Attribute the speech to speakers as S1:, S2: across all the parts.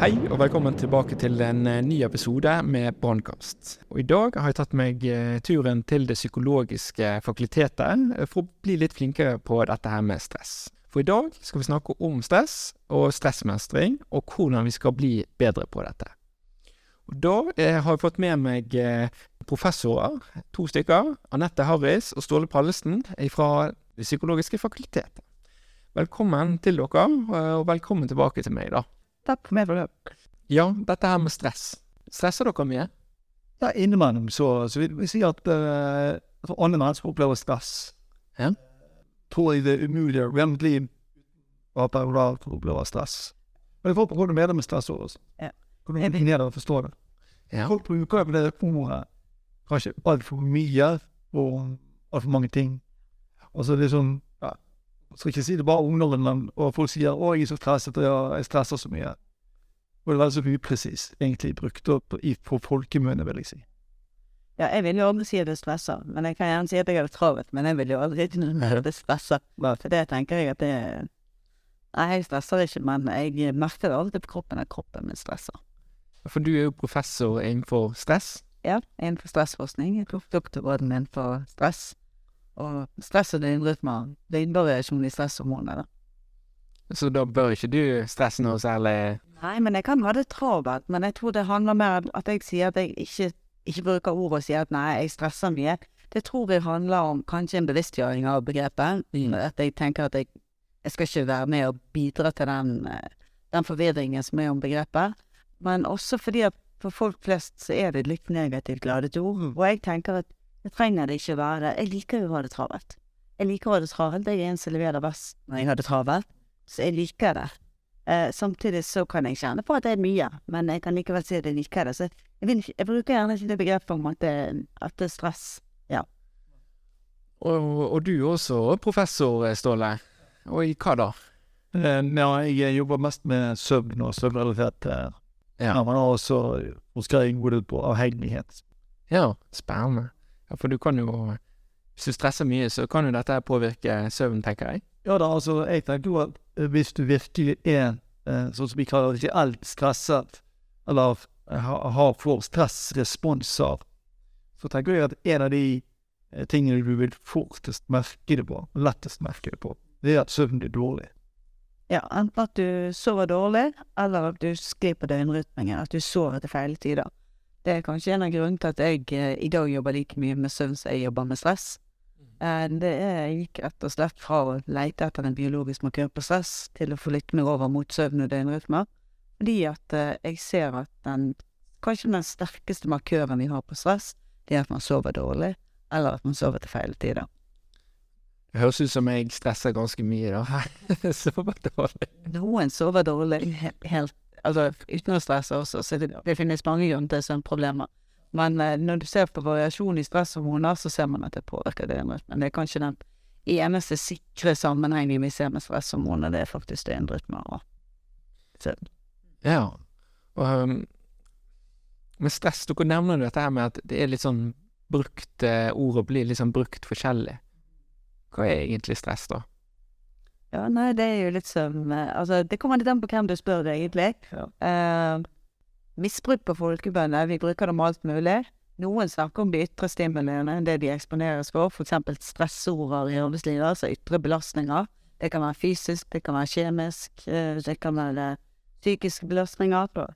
S1: Hei og velkommen tilbake til en eh, ny episode med Brannkast. I dag har jeg tatt meg eh, turen til Det psykologiske fakultetet eh, for å bli litt flinkere på dette her med stress. For i dag skal vi snakke om stress og stressmestring, og hvordan vi skal bli bedre på dette. Og Da har jeg fått med meg professorer, to stykker, Anette Harris og Ståle Pallesen fra Det psykologiske fakultetet. Velkommen til dere, og velkommen tilbake til meg, da.
S2: Takk med forløp.
S1: Ja, dette her med stress. Stresser dere mye?
S2: Ja, innimellom så, så vil vi si at uh, for andre mennesker opplever stress.
S1: Ja.
S2: Tror jeg det er umulig å leve et liv og at det er opplever stress. Men folk hvordan å mener med stress også.
S3: Ja.
S2: Kommer helt ned og forstår det.
S1: Ja.
S2: Folk bruker det ordet kanskje altfor mye og altfor mange ting. Og så er det sånn ja, Jeg skal ikke si det bare ungdommen, men og folk sier 'Å, jeg er så stresset, og jeg- stresser så mye'. Og det er så upresis, egentlig, brukt opp i, på folkemunne, vil jeg si.
S3: Ja, jeg vil jo aldri si at jeg stresser, men jeg kan gjerne si at jeg har det travelt, men jeg vil jo aldri si at jeg stresser. For det tenker jeg at det Nei, jeg stresser ikke, men jeg merker det alltid på kroppen at kroppen min stresser.
S1: For du er jo professor innenfor stress.
S3: Ja, innenfor stressforskning. Jeg tok doktorgraden innenfor stress. Og stress og døgnrytmer, døgnvariasjon i stresshormoner, da.
S1: Så da bør ikke du stresse noe særlig
S3: Nei, men jeg kan ha det travelt, men jeg tror det handler mer om at jeg sier at jeg ikke, ikke bruker ord og sier at nei, jeg stresser mye. Det tror jeg handler om kanskje en bevisstgjøring av begrepet. At jeg tenker at jeg, jeg skal ikke være med og bidra til den, eh, den forvirringen som er om begrepet. Men også fordi at for folk flest så er det et litt negativt ladet ord. Og jeg tenker at det trenger det ikke være. Jeg liker jo å ha det travelt. Jeg liker å ha det travelt. Jeg er en som leverer best når jeg har det travelt. Så jeg liker det. Eh, samtidig så kan jeg kjenne på at det er mye, men jeg kan likevel si at jeg liker det. Så jeg, vil ikke, jeg bruker gjerne ikke det begrepet om at det, at det er stress.
S1: Og, og du også professor, Ståle. Og i hva da?
S2: Eh, Ja, jeg jobber mest med søvn og søvnrelatert. eh,
S1: Ja.
S2: Ja, men også forskering går ut på avhengighet.
S1: Ja, spennende. Ja, for du kan jo Hvis du stresser mye, så kan jo dette påvirke søvn, tenker jeg.
S2: Ja da, altså, jeg tenker jo at eh, hvis du virkelig er eh, sånn som vi kaller det, reelt stresset, eller har ha- har får stressresponser, så tenker jeg at en av de eh, tingene du vil fortest merke det på, lettest merke det på, det er at søvnen blir dårlig.
S3: Ja, enten at du sover dårlig, eller at du sklir på døgnrytmingen, at du sover til feil tider. Det er kanskje en av grunnene til at jeg eh, i dag jobber like mye med søvn som jeg jobber med stress. Eh, det er gikk rett og slett fra å lete etter en biologisk markør på stress, til å få litt mer over mot søvn og døgnrytmer. Fordi at eh, jeg ser at den kanskje den sterkeste markøren vi har på stress, det er at man sover dårlig, eller at man sover til feil tider.
S1: Det høres ut som jeg stresser ganske mye, da. Sover dårlig.
S3: Noen sover dårlig helt Altså uten å stresse også, så det, det finnes mange grunner til søvnproblemer. Men eh, når du ser på variasjon i stresshormoner, så ser man at det påvirker døgnrytmen. Det er kanskje den eneste sikre sammenhengen vi ser med stresshormoner, det er faktisk det og søvn.
S1: Ja. Og um, med stress, dere nevner jo dette her med at det er litt sånn brukt ord Ordet blir litt sånn brukt forskjellig. Hva er egentlig stress, da?
S3: Ja, nei, det er jo litt som eh, Altså, det kommer litt an på hvem du spør, egentlig.
S2: Ja.
S3: Uh, misbruk på folkebønner, vi bruker dem alt mulig. Noen snakker om de ytre stimuliene, det de eksponeres for, eksempel stressorder i arbeidslivet, altså ytre belastninger. Det kan være fysisk, det kan være kjemisk, eh, det kan være psykiske belastninger.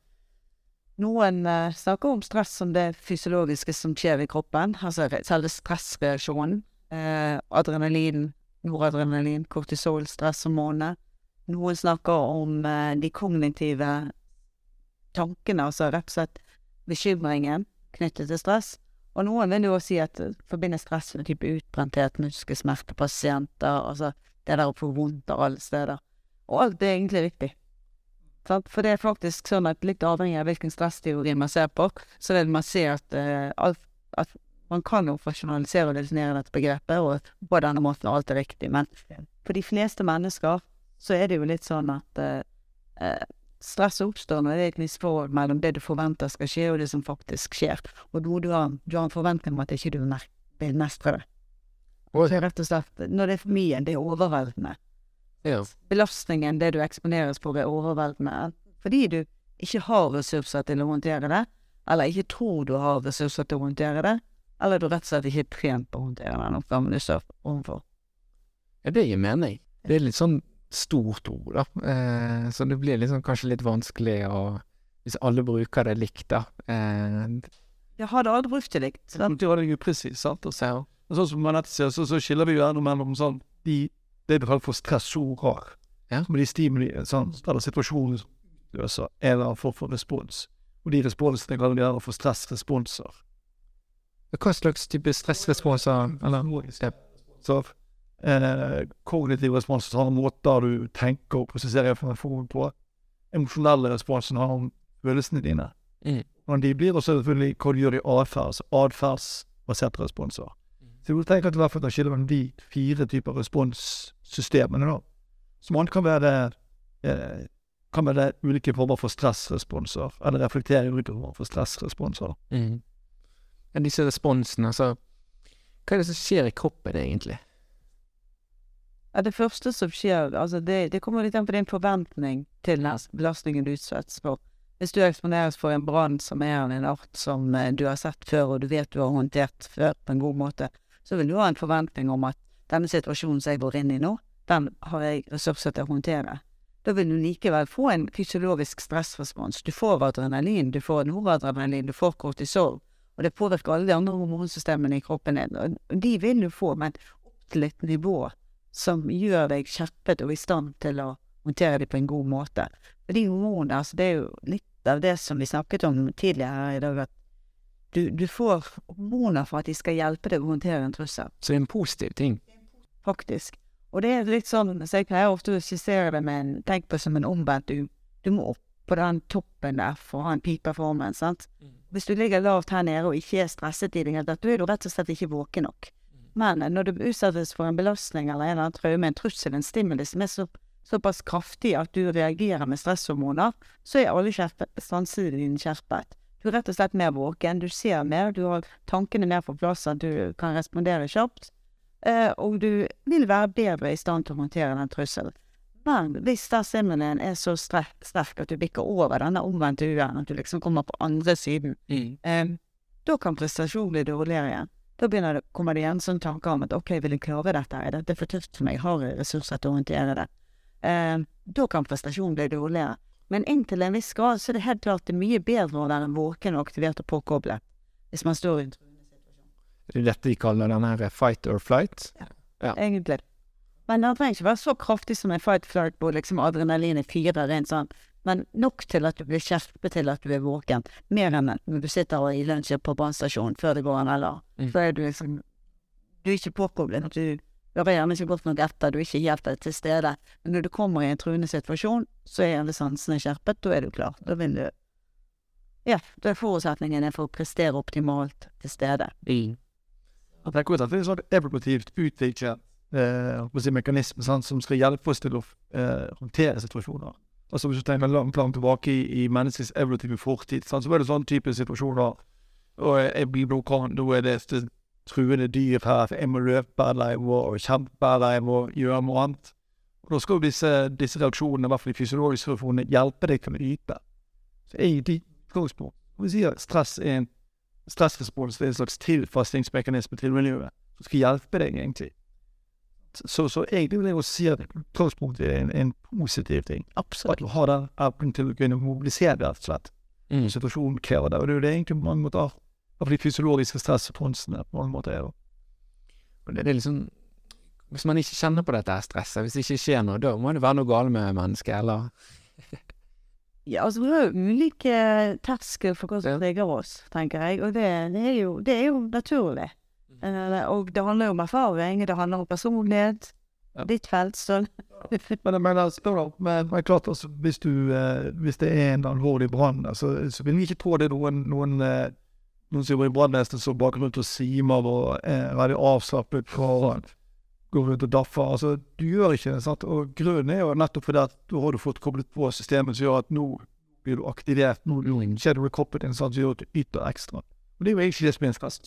S3: Noen uh, snakker om stress som det fysiologiske som skjer i kroppen, altså selve stressreaksjonen. Uh, adrenalin, noradrenalin, kortisol, stresshormonene. Noen snakker om eh, de kognitive tankene, altså rett og slett bekymringen knyttet til stress. Og noen vil jo si at forbinder stress med type utbrenthet, muskelsmerter, pasienter, altså det der å få vondt av alle steder. Og alt er egentlig viktig. For det er faktisk sånn at litt avhengig av hvilken stressteori man ser på, så vil man se at, eh, alt, at man kan jo fasjonalisere og definere dette begrepet, og på denne måten alt er riktig. Men for de fleste mennesker så er det jo litt sånn at eh, eh, stress oppstår når det er et misforhold mellom det du forventer skal skje, og det som faktisk skjer. Og du, du har, du har en forventning om at ikke du vil mestre det.
S1: Og-
S3: Så rett og slett, når det er for mye, det er overveldende.
S1: Ja.
S3: Belastningen, det du eksponeres for, er overveldende. Fordi du ikke har ressurser til å håndtere det, eller ikke tror du har ressurser til å håndtere det, eller du rett og slett ikke er trent på å håndtere den oppgaven du står overfor.
S1: Ja, det gir mening. Det er litt sånn stort ord, da. Eh, så det blir liksom kanskje litt vanskelig å Hvis alle bruker det likt, da. Eh,
S3: Jeg hadde aldri brukt det likt. sant?
S2: Det var det jo presis, sant? Og så,
S1: så,
S2: og sånn som man nettopp sier, så, så skiller vi jo gjerne mellom sånn de, det vi kaller for stressorer.
S1: Ja.
S2: Som er de stimuli, sånn, eller situasjoner som utløser en eller annen form for respons. Og de responsene kaller vi gjerne for stressresponser.
S1: Hva slags type stressresponser Eller.
S2: Så eh, kognitiv responser har måter du tenker og prosesserer informasjon på. Emosjonelle responser har om følelsene dine.
S1: Mm.
S2: Og de blir også selvfølgelig hva du gjør i atferd, atferdsbaserte responser. Så jeg tenker at i hvert fall det skiller mellom de fire typer responssystemene, da. Som annet kan være eh, kan være ulike former for stressresponser, eller reflektere ulike former for stressresponser.
S1: Mm. Disse responsene, altså Hva er det som skjer i kroppen, egentlig?
S3: Ja, det første som skjer, altså det, det kommer litt an på din forventning til den belastningen du utsettes for. Hvis du eksponeres for en brann som er av en art som eh, du har sett før, og du vet du har håndtert før på en god måte, så vil du ha en forventning om at denne situasjonen som jeg går inn i nå, den har jeg ressurser til å håndtere. Da vil du likevel få en fysiologisk stressrespons. Du får adrenalin, du får noradrenalin, du får kortisol, og det påvirker alle de andre hormonsystemene i kroppen din. Og de vil du få, men opp til et nivå som gjør deg skjerpet og i stand til å håndtere dem på en god måte. Og de hormonene, altså det er jo litt av det som vi snakket om tidligere her i dag, at du, du får hormoner for at de skal hjelpe deg å håndtere en trussel,
S1: Så det er en positiv ting.
S3: faktisk. Og det er litt sånn, så jeg pleier ofte å skissere det med en, tenk på som en omvendt, du, du må opp på den toppen der for å ha en peak performance, sant? Hvis du ligger lavt her nede og ikke er stresset i det hele tatt, da er du rett og slett ikke våken nok. Men når du utsettes for en belastning eller en eller annen traume, en trussel, en stimuli som er så, såpass kraftig at du reagerer med stresshormoner, så er alle sansene dine skjerpet. Du er rett og slett mer våken, du ser mer, du har tankene mer på plass, at du kan respondere kjapt. Eh, og du vil være bedre i stand til å håndtere den trusselen. Men hvis stressstimulien er så sterk, at du bikker over denne omvendte U-en, at du liksom kommer på andre siden, eh, da kan prestasjonen bli dårligere igjen. Da begynner det, kommer det igjen sånne tanker om at ok, vil jeg klare dette, er dette for tøft for meg, har jeg ressurser til å håndtere det? Um, da kan prestasjonen bli dårligere. Men inntil en viss grad så er det helt klart det er mye bedre å være våken og aktivert og påkoblet hvis man står i en
S1: Det er dette de kaller den her fight or flight.
S3: Ja, egentlig. Men den trenger ikke være så kraftig som en fight flight hvor liksom adrenalinet fyrer rent sånn, men nok til at du blir skjerpet til at du er våken. Mer enn når du sitter i lunsjen på brannstasjonen før det går an, eller
S1: Mm.
S3: så er du liksom Du er ikke påkoblet. Du hører gjerne ikke godt nok etter, du er ikke helt til stede. Men når du kommer i en truende situasjon, så er alle sansene skjerpet, da er du klar. Da vil du Ja, da er forutsetningen for å prestere optimalt til stede.
S2: Jeg tenker også at det er sånn evolutivt utviklet eh, si, mekanisme sant, som skal hjelpe oss til å eh, håndtere situasjoner. Altså Hvis du tenker langt, langt tilbake i, i menneskets evolutive fortid, sant, så var det sånn type situasjoner og jeg blir blokkant, da er det et truende dyr her, jeg må løpe, eller jeg må kjempe, eller jeg må gjøre noe annet. Og Da skal jo disse, disse reaksjonene, i hvert fall de fysiologiske reaksjonene, hjelpe deg til å yte. Så egentlig, utgangspunkt, vi sier stress er en stressrespons det er en slags tilfastingsmekanisme til miljøet som skal hjelpe deg, egentlig. Så, så egentlig vil jeg jo si at utgangspunktet er en, en positiv ting. Absolutt. At du har den evnen til å kunne mobilisere deg rett og slett.
S1: Mm.
S2: Situasjonen krever det. Og det er jo det egentlig på mange måter av de fysiologiske stressresponsene på mange måter er.
S1: det er liksom Hvis man ikke kjenner på dette her stresset, hvis det ikke skjer noe, da må det være noe galt med mennesket, eller
S3: Ja, altså vi har jo ulike terskel for hva som trigger oss, tenker jeg, og det, det, er, jo, det er jo naturlig. Eh, og det handler jo om erfaring, det handler om personlighet.
S2: Ja.
S3: Ditt felt, så
S2: Men jeg mener, spør da, men men klart altså, hvis, du, eh, hvis det er en alvorlig brann, altså, så vil vi ikke tro det er noen, noen, eh, noen som jobber i brannvesenet som bare rundt og simer og er veldig avslappet og går rundt og daffer. Altså, du gjør ikke det. sant? Og grunnen er jo nettopp fordi at da har du fått koblet på systemet som gjør at nå blir du aktivert, nå skjer det kroppen din, sånn, som gjør at du yter ekstra. Og det er jo egentlig det som er stress.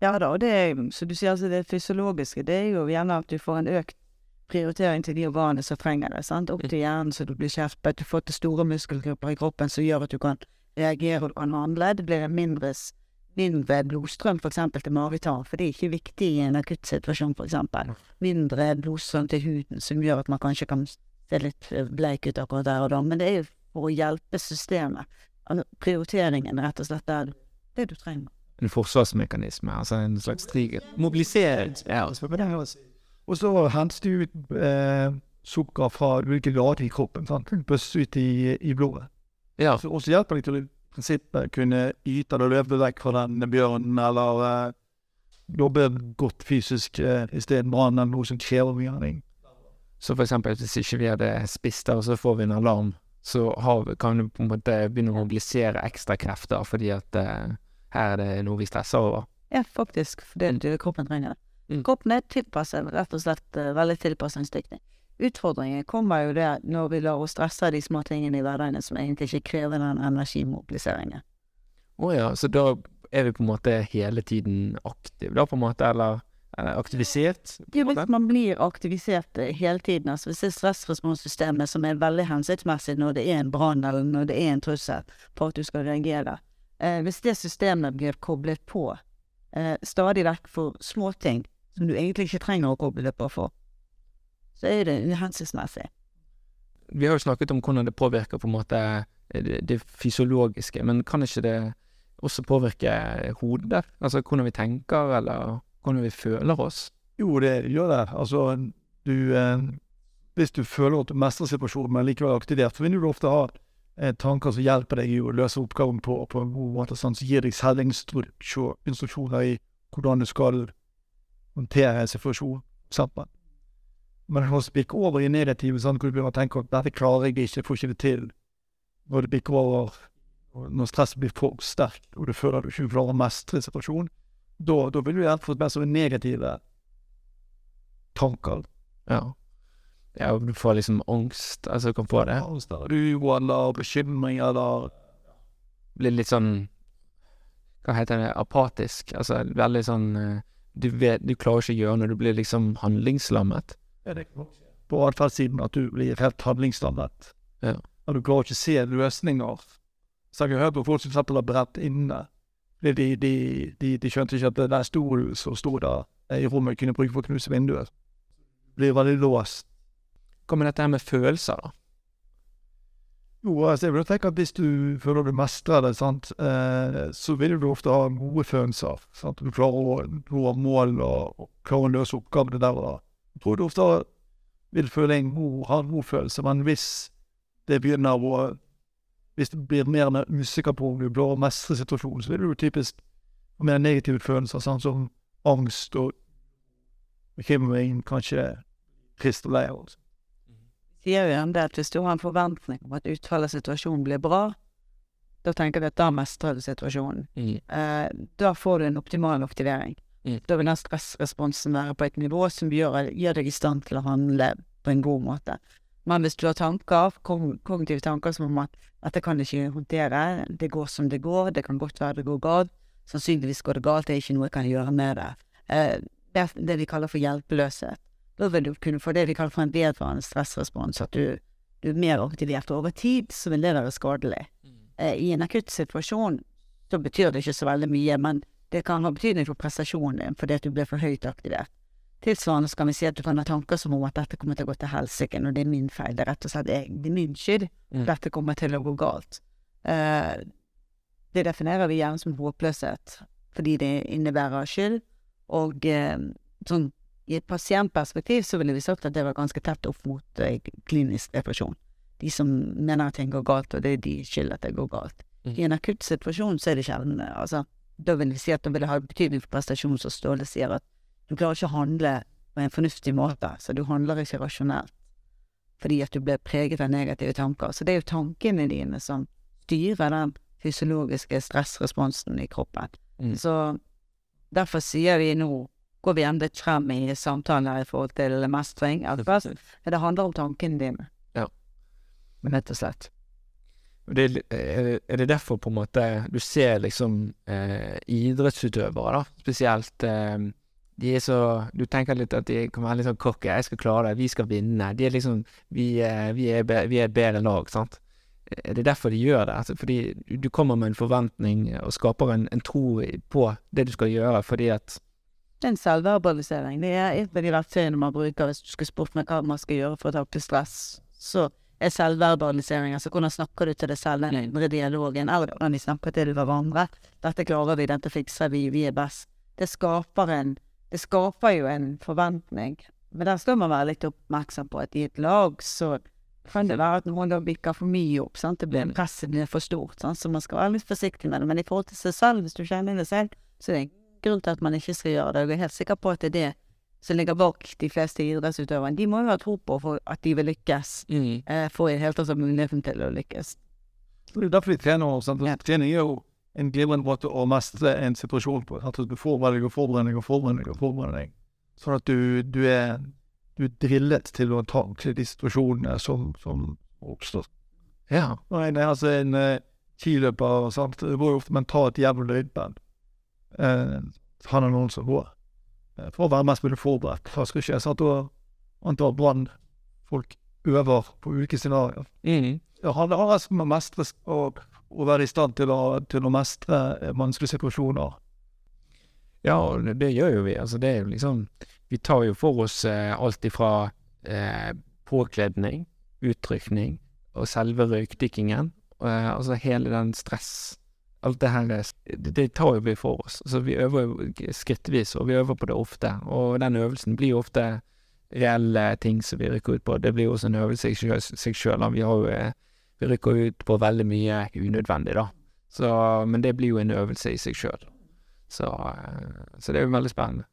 S3: Ja da, og det er, som du sier, altså det fysiologiske, det er jo gjerne at du får en økt prioritering til de organene som trenger det. sant? Opp til hjernen så du blir skjerpet, du får til store muskelgrupper i kroppen som gjør at du kan reagere og kan handle. Det blir en mindre, mindre blodstrøm f.eks. til magetarm, for det er ikke viktig i en akuttsituasjon f.eks. Mindre blodstrøm til huden som gjør at man kanskje kan se litt eh, bleik ut akkurat der og da. Men det er jo for å hjelpe systemet. Altså, prioriteringen er rett og slett der, det du trenger.
S1: En forsvarsmekanisme, altså en slags trigger. Mobilisering. Ja.
S2: Og så hentes det ut eh, sukker fra ulike lader i kroppen. sant? Bøsses ut i, i blodet.
S1: ja.
S2: Så også hjelper det til å prinsippet kunne yte eller løpe vekk fra den bjørnen, eller eh, jobbe godt fysisk eh, istedenfor annet enn noe som krever mye av.
S1: Så for eksempel hvis ikke vi hadde spist der, og så får vi en alarm, så har kan du på en måte begynne å mobilisere ekstra krefter, fordi at eh, her er det noe vi stresser over.
S3: Ja, faktisk, for det, det kroppen trenger det.
S1: Mm.
S3: Kroppen er tilpasset, rett og slett eh, veldig tilpasningsdyktig. Utfordringen kommer jo der når vi lar oss stresse av de små tingene i hverdagen som egentlig ikke krever den energimobiliseringen.
S1: Å ja, så da er vi på en måte hele tiden aktiv, da, på en måte, eller, eller aktivisert?
S3: Ja,
S1: en
S3: hvis man blir aktivisert eh, hele tiden, altså hvis det er stressresponssystemet som er veldig hensiktsmessig når det er en brann eller når det er en trussel på at du skal reagere, eh, hvis det systemet blir koblet på eh, stadig vekk for småting som du egentlig ikke trenger å koble det på for, så er det uhensiktsmessig.
S1: Vi har jo snakket om hvordan det påvirker på en måte eh, det, det fysiologiske, men kan ikke det også påvirke hodet? Altså hvordan vi tenker, eller hvordan vi føler oss?
S2: Jo, det gjør det. Altså, du eh, Hvis du føler at du mestrer situasjonen, men likevel er aktivert, så vil du ofte ha tanker som hjelper deg i å løse oppgaven på, på en god måte, sånn, som gir deg selvinstruksjoner instruksjoner i hvordan du skal håndtere situasjonen, situasjon. Men når det bikker over i negative, sånn, hvor du begynner å tenke at dette klarer jeg ikke, jeg får ikke det til. Når det bikker over, når stresset blir for sterkt, og du føler at du ikke klarer å mestre situasjonen, da, vil du gjerne få mer negative tanker.
S1: Ja. Ja, du får liksom angst, altså du kan få det.
S2: Angst eller uro eller bekymring eller
S1: Blir litt sånn Hva heter det? Apatisk. Altså veldig sånn eh, Du vet Du klarer ikke å gjøre noe, du blir liksom handlingslammet.
S2: Ja, det på atferdssiden at du blir helt handlingslammet.
S1: Ja.
S2: Og du klarer ikke å se løsninger. Så jeg har hørt på folk som eksempel har brent inne. De, de, de, de, skjønte ikke at den stolen som sto der i rommet, kunne bruke for å knuse vinduet. Blir veldig låst.
S1: Hva med dette her med følelser, da?
S2: Jo, altså jeg vil tenke at hvis du føler du mestrer det, sant, eh, så vil du ofte ha gode følelser. Sant? Du klarer å nå mål og, og klarer å løse oppgavene der og da. Jeg tror du ofte vil føle en god, ha en god følelse, men hvis det begynner å Hvis du blir mer og mer usikker på om du klarer å mestre situasjonen, så vil du typisk få mer negative følelser, sånn som angst og bekymring, kanskje trist og lei.
S3: Sier jo gjerne det at hvis du har en forventning om at utfallet av situasjonen blir bra, da tenker du at da mestrer du situasjonen. Eh, da får du en optimal aktivering.
S1: Mm.
S3: Da vil den stressresponsen være på et nivå som gjør, gjør deg i stand til å handle på en god måte. Men hvis du har tanker, kognitive tanker som om at dette kan du ikke håndtere, det går som det går, det kan godt være det går galt, sannsynligvis går det galt, det er ikke noe jeg kan gjøre med det. Eh, det er det vi kaller for hjelpeløshet. Da vil du kunne få det vi kaller for en vedvarende stressrespons, at du, du er mer aktivert. Over tid så vil det være skadelig. Eh, I en akutt situasjon så betyr det ikke så veldig mye, men det kan ha betydning for prestasjonen din fordi at du blir for høyt aktivert. Tilsvarende kan vi si at du kan ha tanker som om at dette kommer til å gå til helsike, og det er min feil. Det er rett og slett jeg, det er min skyld.
S1: Mm.
S3: Dette kommer til å gå galt. Eh, det definerer vi gjerne som håpløshet, fordi det innebærer skyld. Og eh, sånn i et pasientperspektiv så ville vi sagt at det var ganske tett opp mot eh, klinisk depresjon. De som mener at ting går galt, og det er de skyld at det går galt.
S1: Mm.
S3: I en akutt situasjon så er det sjelden eh, altså, Da vil vi si at det vil ha betydning for prestasjon, som Ståle sier, at du klarer ikke å handle på en fornuftig måte, så du handler ikke rasjonelt fordi at du blir preget av negative tanker. Så det er jo tankene dine som styrer den fysiologiske stressresponsen i kroppen.
S1: Mm.
S3: Så derfor sier vi nå går vi endelig litt frem i samtalen her i forhold til mestring. At det handler om tankene dine.
S1: Ja.
S3: Men Rett og slett.
S1: Det, er det- er derfor på en måte du ser liksom eh, idrettsutøvere, da, spesielt eh, De er så Du tenker litt at de kan være litt sånn cocky. 'Jeg skal klare det. Vi skal vinne.' De er liksom Vi, eh, vi, er, vi er et bedre lag, sant. Er det derfor de gjør det? Altså, fordi du- du kommer med en forventning og skaper en, en tro på det du skal gjøre, fordi at
S3: Det er en selvverbalisering. Det er et av de verktøyene man bruker hvis du skal spørre meg hva man skal gjøre for å takle stress. Så er selvverbalisering, altså hvordan snakker du til deg selv, den indre dialogen, eller hvordan vi snakker til hverandre. Dette klarer vi, dette fikser vi, vi er best. Det skaper en Det skaper jo en forventning. Men der skal man være litt oppmerksom på at i et lag så kan det være at noen da bikker for mye opp. sant? Det blir Presset blir for stort, sant? så man skal være litt forsiktig med det. Men i forhold til seg selv, hvis du kjenner det selv, så er det grunn til at man ikke skal gjøre det. Jeg er helt sikker på at det er det som ligger bak de fleste idrettsutøverne. De må jo ha tro på for at de vil lykkes, eh, for i det hele tatt muligheten til å lykkes.
S2: Det er derfor vi trener sant?
S3: Ja.
S2: Trening er jo en glimrende måte å mestre en situasjon på. At du forbereder deg og forbereder deg og forbereder deg forbereder deg. Sånn at du, du, er, du er drillet til å takle de situasjonene som, som oppstår.
S1: Ja.
S2: Nei, nei, altså en uh, skiløper sant? Det går jo ofte mentalt jevn løypen. Uh, han er noen som går. Eh, for å være mest mulig forberedt. Hva skal skje? Sant? Og antall brannfolk øver på ulike scenarioer.
S1: Mm.
S2: Handler om altså om å mestre og, og være i stand til å, til å mestre eh, vanskelige situasjoner.
S1: Ja, det, det gjør jo vi. Altså, det er jo liksom Vi tar jo for oss eh, alt ifra eh, påkledning, utrykning og selve røykdykkingen. Eh, altså hele den stress Alt det her er det, det tar jo vi for oss. Altså, vi øver jo skrittvis, og vi øver på det ofte. Og den øvelsen blir ofte reelle ting som vi rykker ut på. Det blir jo også en øvelse i seg sjø- sjøl. Vi eh, Vi rykker ut på veldig mye unødvendig, da. Så, men det blir jo en øvelse i seg sjøl. Så, eh, så det er jo veldig spennende.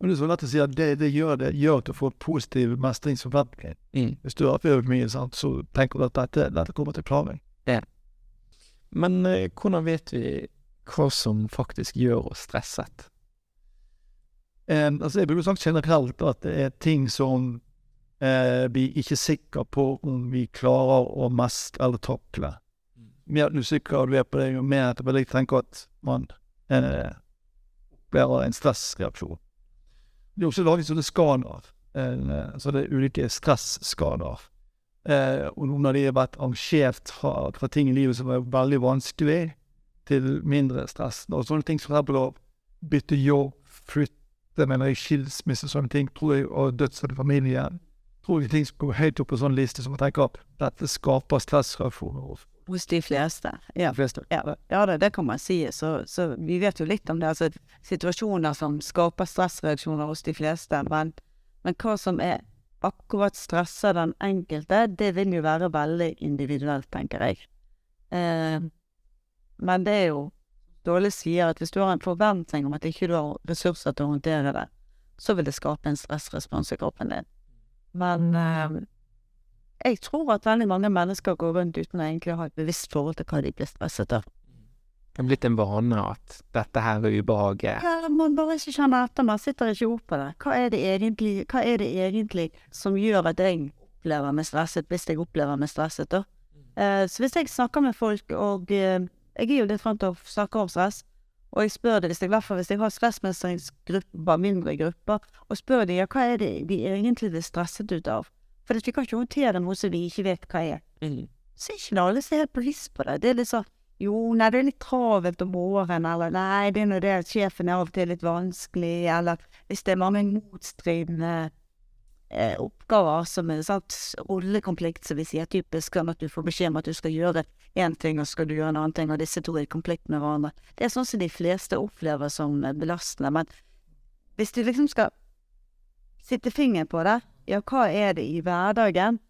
S2: Men det er så lett å si at det, det gjør det gjør at du får positiv mestringsforventning. Hvis du har øvd mye, sant, så tenker du at dette, dette kommer til klaring.
S1: Men eh, hvordan vet vi hva som faktisk gjør oss stresset?
S2: Eh, altså jeg bruker sagt generelt at det er ting som eh, vi ikke er sikre på om vi klarer å mestre eller takle. Mer usikker du er på det, jo mer vil jeg tenke at man eh, opplever en stressreaksjon. Det er også laget sånne skader, eh, altså det er ulike stresskader. Eh, og noen av de har vært arrangert fra, fra ting i livet som er veldig vanskelig, til mindre stress. Og sånne ting som for å bytte jobb, flytte, mener jeg, skilsmisse sånne ting, tror jeg, og dødsfall i familien. Tror jeg ting som går høyt opp på sånn liste som man tenker at dette skaper stressreaksjoner hos
S3: de fleste. Ja.
S2: de fleste.
S3: Ja, ja det, det kan man si. Så, så vi vet jo litt om det. Altså situasjoner som skaper stressreaksjoner hos de fleste. Men, men hva som er akkurat stresser den enkelte, det vil jo være veldig individuelt, tenker jeg. Eh, men det er jo Dårlig sier at hvis du har en forventning om at ikke du har ressurser til å håndtere det, så vil det skape en stressrespons i kroppen din. Men eh, jeg tror at veldig mange mennesker går rundt uten å egentlig ha et bevisst forhold til hva de blir stresset av.
S1: Det er blitt en vane at dette her er ubehaget.
S3: Ja, man bare ikke kjenner etter, man sitter ikke opp på det. Hva er det egentlig, hva er det egentlig som gjør at jeg opplever meg stresset, hvis jeg opplever meg stresset, da? Eh, så hvis jeg snakker med folk, og eh, jeg er jo litt frem til å snakke om stress, og jeg spør det, hvis jeg, i hvert fall hvis jeg har stressmestringsgrupper, mindre grupper, og spør de ja, hva er det de egentlig blir stresset ut av? For vi kan ikke håndtere noe som vi ikke vet hva er. Så er ikke alle som er helt bevisst på det. Det er litt sånn jo, nei, det er litt travelt om våren, eller nei, det er nå det at sjefen er av og til litt vanskelig, eller hvis det er mange motstridende eh, oppgaver som er sant, rollekonflikt, som vi sier typisk, sånn at du får beskjed om at du skal gjøre én ting, og skal du gjøre en annen ting, og disse to er i konflikt med hverandre. Det er sånn som de fleste opplever som eh, belastende, men hvis du liksom skal sitte fingeren på det, ja, hva er det i hverdagen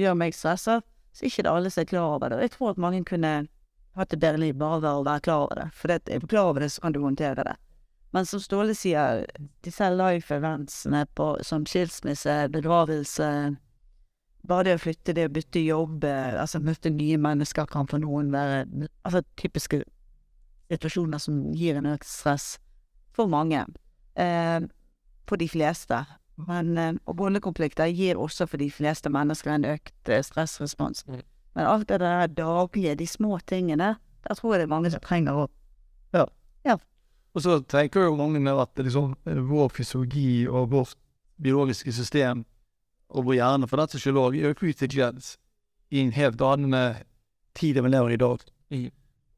S3: gjør meg stressa, så er ikke det alle som er klar over det. Og jeg tror at mange kunne hatt et bedre liv bare ved å være klar over det. For det, er du klar over det, så kan du håndtere det. Men som Ståle sier, disse life eventsene på, som skilsmisse, begravelse Bare det å flytte, det å bytte jobb, altså møte nye mennesker kan for noen være altså typiske situasjoner som gir en økt stress for mange. Eh, for de fleste. Men, eh, og bondekonflikter gir også for de fleste mennesker en økt eh, stressrespons. Men alt det der daglige, de små tingene, der tror jeg det er mange som trenger å
S2: Og så tenker jo mange at liksom, eh, vår fysiologi og vårt biologiske system, og vår hjerne for den saks skyld òg, er jo utviklet i en helt annen eh, tid enn vi lever i i dag.
S1: Mm.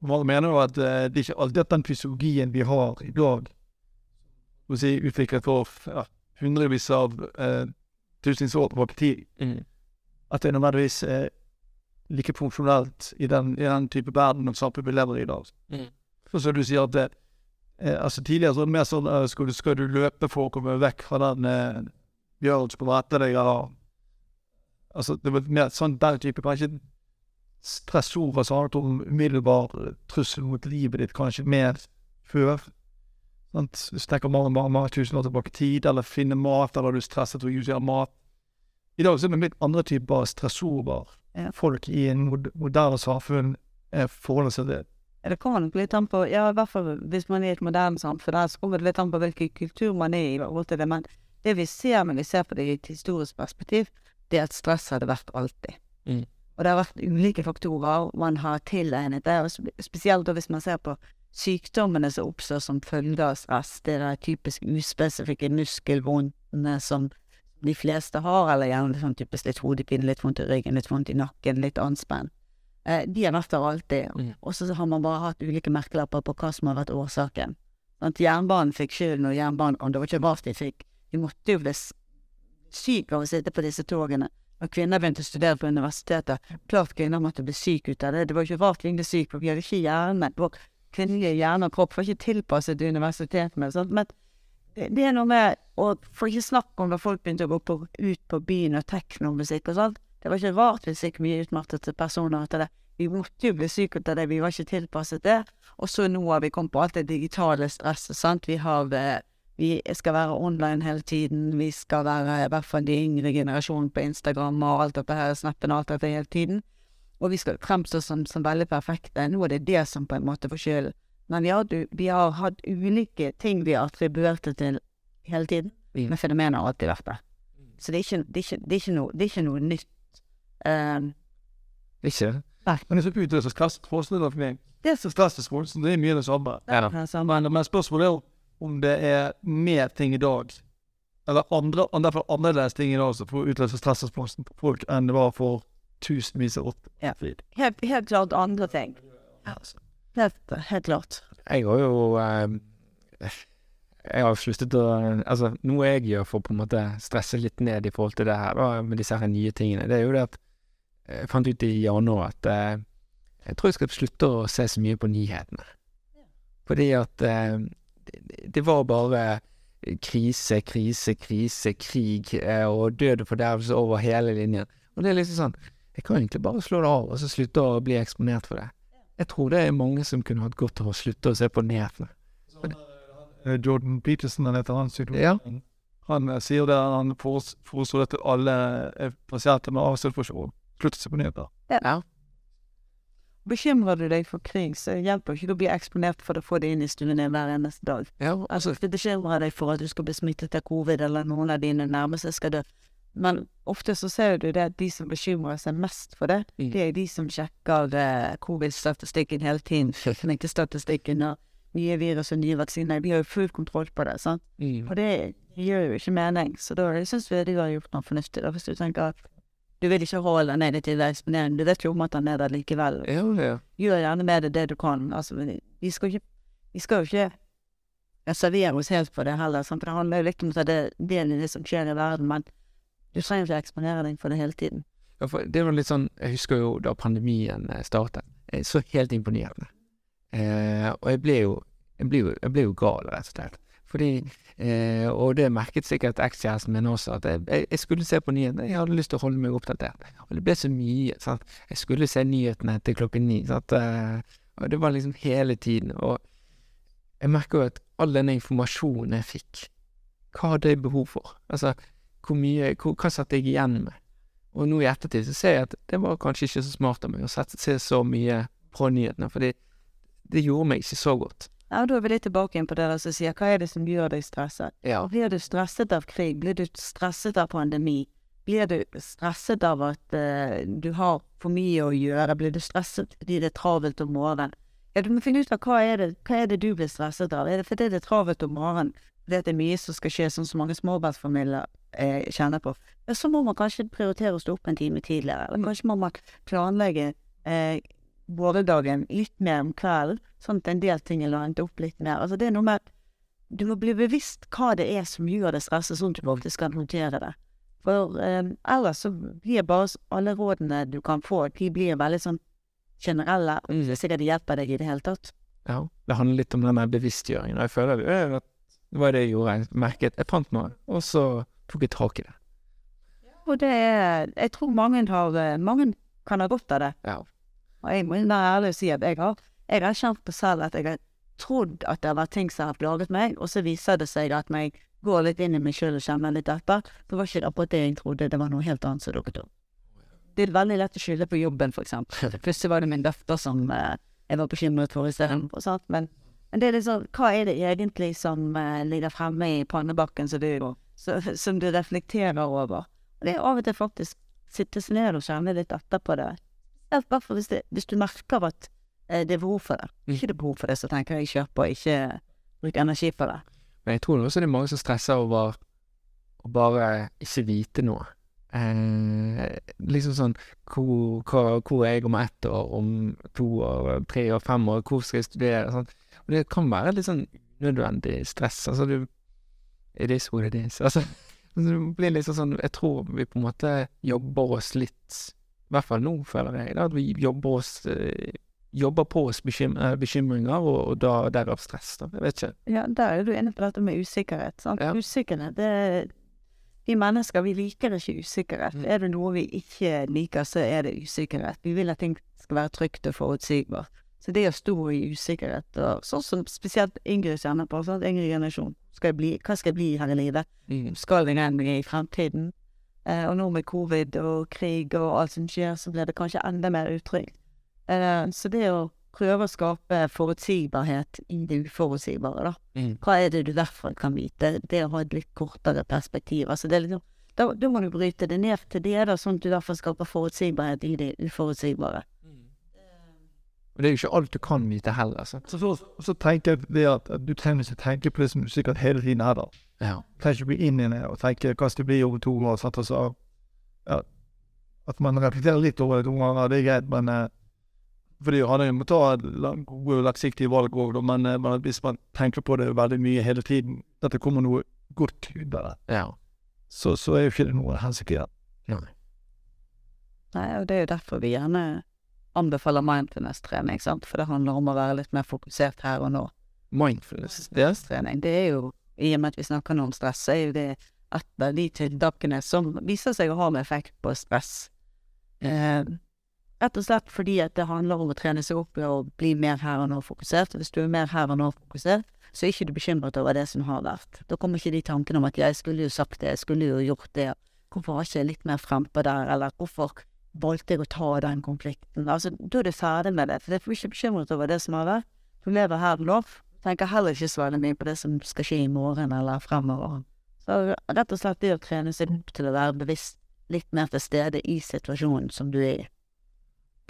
S2: Mange mener jo at uh, det er ikke alltid at den fysiologien vi har i dag, skal vi si, utviklet for ja, hundrevis av uh, tusenvis år tilbake i tid,
S1: Mm.
S2: at det er nødvendigvis eh, like funksjonelt i den, i den type verden og samfunn vi lever i i dag.
S1: Mm.
S2: Så du sier at det, eh, altså Tidligere så var det mer sånn at skal, du, skal du løpe for å komme vekk fra den eh, bjørnen som kommer etter deg, eller Altså, det var mer sånn den type Kanskje stressord som handlet om umiddelbar eh, trussel mot livet ditt, kanskje mer før. Sant? Hvis du tenker mange, mange, mange tusen år tilbake i tid, eller finne mat, eller du er stresset og å usere mat. I dag så er det litt andre typer stressorder. Folk i en moderne samfunn eh, forholder seg til.
S3: Det kommer nok litt an på, ja i hvert fall hvis man er i et moderne samfunn, der, så kommer det litt an på hvilken kultur man er i forhold til det. Men det vi ser når vi ser på det i et historisk perspektiv, det er at stress har det vært alltid.
S1: Mm.
S3: Og det har vært ulike faktorer man har tilegnet det, spesielt hvis man ser på sykdommene som oppstår som følge av stress. Det er typisk uspesifikke muskelvondene som de fleste har, eller gjerne sånn typisk litt hodepine, litt vondt i ryggen, litt vondt i nakken, litt anspenn. Eh, de har vært der alltid.
S1: Mm.
S3: Og så har man bare hatt ulike merkelapper på hva som har vært årsaken. Sånn at jernbanen fikk skylden, og jernbanen og Det var ikke rart de fikk. De måtte jo bli syke av å sitte på disse togene. Når kvinner begynte å studere på universitetet, klart kvinner måtte bli syke ut av det. Det var ikke rart vi ble syke, for vi hadde ikke hjerne. Vår kvinnelige hjerne og kropp var ikke tilpasset til universitetet. Men det, det er noe med Og for ikke snakke om da folk begynte å gå på, ut på byen og teknomusikk og sånn. Det var ikke rart vi fikk mye utmattede personer etter det. Vi måtte jo bli syke av det, vi var ikke tilpasset det. Og så nå har vi kommet på alt det digitale stresset, sant. Vi har Vi skal være online hele tiden, vi skal være i hvert fall de yngre generasjonen på Instagram og alt dette her, snappen og alt dette hele tiden. Og vi skal fremstå som, som veldig perfekte. Nå er det det som på en måte får. Men vi har, du- vi har hatt ulike ting vi har attribuert det til hele tiden.
S1: Mm.
S3: Men fenomenet har alltid vært der. Så det er ikke, det er ikke, det er ikke, noe, det er ikke noe nytt. Um,
S1: Ikke det?
S2: Men det som utløser forestiller for meg, det som så det er mye det samme.
S1: Ja
S3: altså,
S2: Men, men spørsmålet er om det er mer ting i dag, eller andre, derfor annerledes ting i dag som får utløse stressresponsen på folk enn det var for tusenvis av år
S3: Ja. helt, helt klart andre ting. Helt, helt klart.
S1: Jeg har jo eh, Jeg har sluttet å Altså, noe jeg gjør for å på en måte stresse litt ned i forhold til det her, da, med disse her nye tingene, det er jo det at Jeg fant ut i januar at eh, jeg tror jeg skal slutte å se så mye på nyhetene. Fordi at eh, det, det var bare krise, krise, krise, krig eh, og død og fordervelse over hele linjen. Og det er liksom sånn Jeg kan egentlig bare slå det av og så slutte å bli eksponert for det. Jeg tror det er mange som kunne hatt godt av å slutte å se på nyhetene.
S2: Eh, Jordan Peterson, han heter han psykologen.
S1: Ja.
S2: Han eh, sier det, han foreslo foreslår det til alle eh, pasienter med avstandsfunksjon. Slutt å se på nyheter.
S1: Ja.
S3: Bekymrer du deg for krig, så hjelper ikke det å bli eksponert for å få det inn i stuen din hver eneste dag.
S1: ja
S3: Altså,
S1: altså,
S3: hvis du bekymrer deg for at du skal bli smittet av covid, eller noen av dine nærmeste skal dø. Men ofte så ser du det at de som bekymrer seg mest for det,
S1: Mm.
S3: det er de som sjekker eh, covid-statistikken hele tiden. Smittestatistikken og nye virus og nye vaksiner. Vi har jo full kontroll på det, sant.
S1: mm.
S3: Og det gjør jo ikke mening. Så da syns vi de har gjort noe fornuftig. Da, hvis du tenker at du vil ikke ha den til eksponeringen, du vet jo om at den er der likevel.
S1: Ja, ja.
S3: Gjør gjerne med det det du kan. Altså, vi- skal jo ikke Vi skal jo ikke reservere oss helt for det heller. Sant? Det handler jo litt om at det- del i det som skjer i verden, men du trenger ikke eksponere deg for det hele tiden.
S1: Ja, for det var litt sånn Jeg husker jo da pandemien eh, startet. Jeg så helt nyhetene. Eh, og jeg ble jo jeg ble jo, jeg ble jo gal, rett og slett. Fordi eh, Og det merket sikkert ekskjæresten min også, at jeg, jeg skulle se på nyhetene. Jeg hadde lyst til å holde meg oppdatert. Og det ble så mye. sant? Jeg skulle se nyhetene til klokken ni. Sant? Eh, og det var liksom hele tiden. Og jeg merker jo at all denne informasjonen jeg fikk, hva hadde jeg behov for? Altså, hvor mye hvor, Hva satt jeg igjen med? Og nå i ettertid så ser jeg at det var kanskje ikke så smart av meg å sette, se så mye på nyhetene, fordi det gjorde meg ikke så godt.
S3: Ja, da er vi litt tilbake inn på det der som sier hva er det som gjør deg stresset?
S1: Ja.
S3: Blir du stresset av krig? Blir du stresset av pandemi? Blir du stresset av at uh, du har for mye å gjøre? Blir du stresset fordi det er travelt om morgenen? Ja, du må finne ut av hva er det, hva er det du blir stresset av. Er det fordi det er travelt om morgenen? Fordi det er mye som skal skje, sånn som mange småbarnsfamilier eh, kjenner på. Ja, så må man kanskje prioritere å stå opp en time tidligere. Eller kanskje må man planlegge eh, vårdagen litt mer om kvelden, sånn at en del ting er landet opp litt mer. Altså det er noe med at du må bli bevisst hva det er som gjør deg stresset, sånn at du faktisk kan håndtere det. For eh, ellers så blir bare alle rådene du kan få, de blir veldig sånn generelle, og det er sikkert det hjelper deg i det hele tatt.
S1: ja. Det handler litt om denne bevisstgjøringen. Og jeg føler det, er at det var det jeg gjorde. Jeg merket Jeg fant noe, og så tok jeg tak i det.
S3: Og det er Jeg tror mange har eh, Mange kan ha godt av det.
S1: Ja.
S3: Og jeg må være ærlig og si at jeg har Jeg har kjent på selv at jeg har trodd at det var ting som har plaget meg, og så viser det seg at når jeg går litt inn i meg sjøl og kjenner litt etter, så var ikke det akkurat det jeg trodde, det var noe helt annet som dukket opp. Det er veldig lett å skylde på jobben, for eksempel. Plutselig var det min datter som eh, jeg var bekymret for istedenfor, sant. Men, men det er liksom Hva er det egentlig som eh, ligger fremme i pannebakken som du, så, som du reflekterer over? Og det er av og til faktisk sitte seg ned og kjenne litt etter på det. Helt hvert fall hvis, hvis du merker at eh, det er behov for det.
S1: Hvis
S3: Ikke det er behov for det, så tenker jeg kjøp og ikke bruk energi på det.
S1: Men jeg tror også det er mange som stresser over å bare ikke vite noe. Eh, liksom sånn hvor, hvor, hvor er jeg om ett år, om to år, tre år, fem år, hvor skal jeg studere? Sånn. Og det kan være litt sånn nødvendig stress. Altså du It is what it is. Altså, det blir liksom sånn Jeg tror vi på en måte jobber oss litt I hvert fall nå, føler jeg, da, at vi jobber oss eh, Jobber på oss eh, bekymringer, og, og da derav stress, da. Jeg vet ikke.
S3: Ja, der er du inne på dette med usikkerhet. Sant?
S1: Ja.
S3: Usikkerhet, det Vi mennesker, vi liker ikke usikkerhet.
S1: Mm.
S3: Er det noe vi ikke liker, så er det usikkerhet. Vi vil at ting skal være trygt og forutsigbart. Så det å stå i usikkerhet, og sånn som spesielt yngre kjenner på, sant? yngre generasjon skal jeg bli, Hva skal jeg bli her i livet? Skal jeg inn i fremtiden? Eh, og nå med covid og krig og alt som skjer, så blir det kanskje enda mer utrygt. Eh, så det å prøve å skape forutsigbarhet i det uforutsigbare, da.
S1: Mm.
S3: Hva er det du derfor kan vite? Det å ha et litt kortere perspektiv. Altså det er liksom, da, da må du bryte det ned til det, da, sånn at du derfor skaper forutsigbarhet i det uforutsigbare.
S1: Og det er jo ikke alt du kan vite heller, altså.
S2: Så, så, så tenker jeg det at, at du trenger ikke tenke på det som sikkert hele tiden er der.
S1: Ja.
S2: Du trenger ikke bli inn i det og tenke hva skal det bli over to år. Sant? Altså, ja, at man reflekterer litt over det to ganger, det er greit, men eh, fordi han må ta gode og langsiktige valg òg, men, eh, men hvis man tenker på det veldig mye hele tiden, at det kommer noe godt ut av det,
S1: ja.
S2: så, så er jo ikke det noe hensikt i det.
S1: Nei.
S3: Nei, og det er jo derfor vi gjerne anbefaler mindfulness-trening, for det handler om å være litt mer fokusert her og nå.
S1: Mindfulness. Det er
S3: det er jo, i og med at vi snakker nå om stress, så er jo det et av de tiltakene som viser seg å ha en effekt på stress. Eh, rett og slett fordi at det handler om å trene seg opp i å bli mer her og nå fokusert. Hvis du er mer her og nå fokusert, så er ikke du bekymret over det som har vært. Da kommer ikke de tankene om at jeg skulle jo sagt det, jeg skulle jo gjort det, hvorfor har jeg ikke litt mer frempå der, eller hvorfor valgte jeg å ta den konflikten. Altså, da er du ferdig med det, for jeg får ikke bekymret over det som har vært. Du lever her nå, tenker heller ikke så veldig mye på det som skal skje i morgen eller fremover. Så rett og slett det å trene seg opp til å være bevisst litt mer til stede i situasjonen som du er i.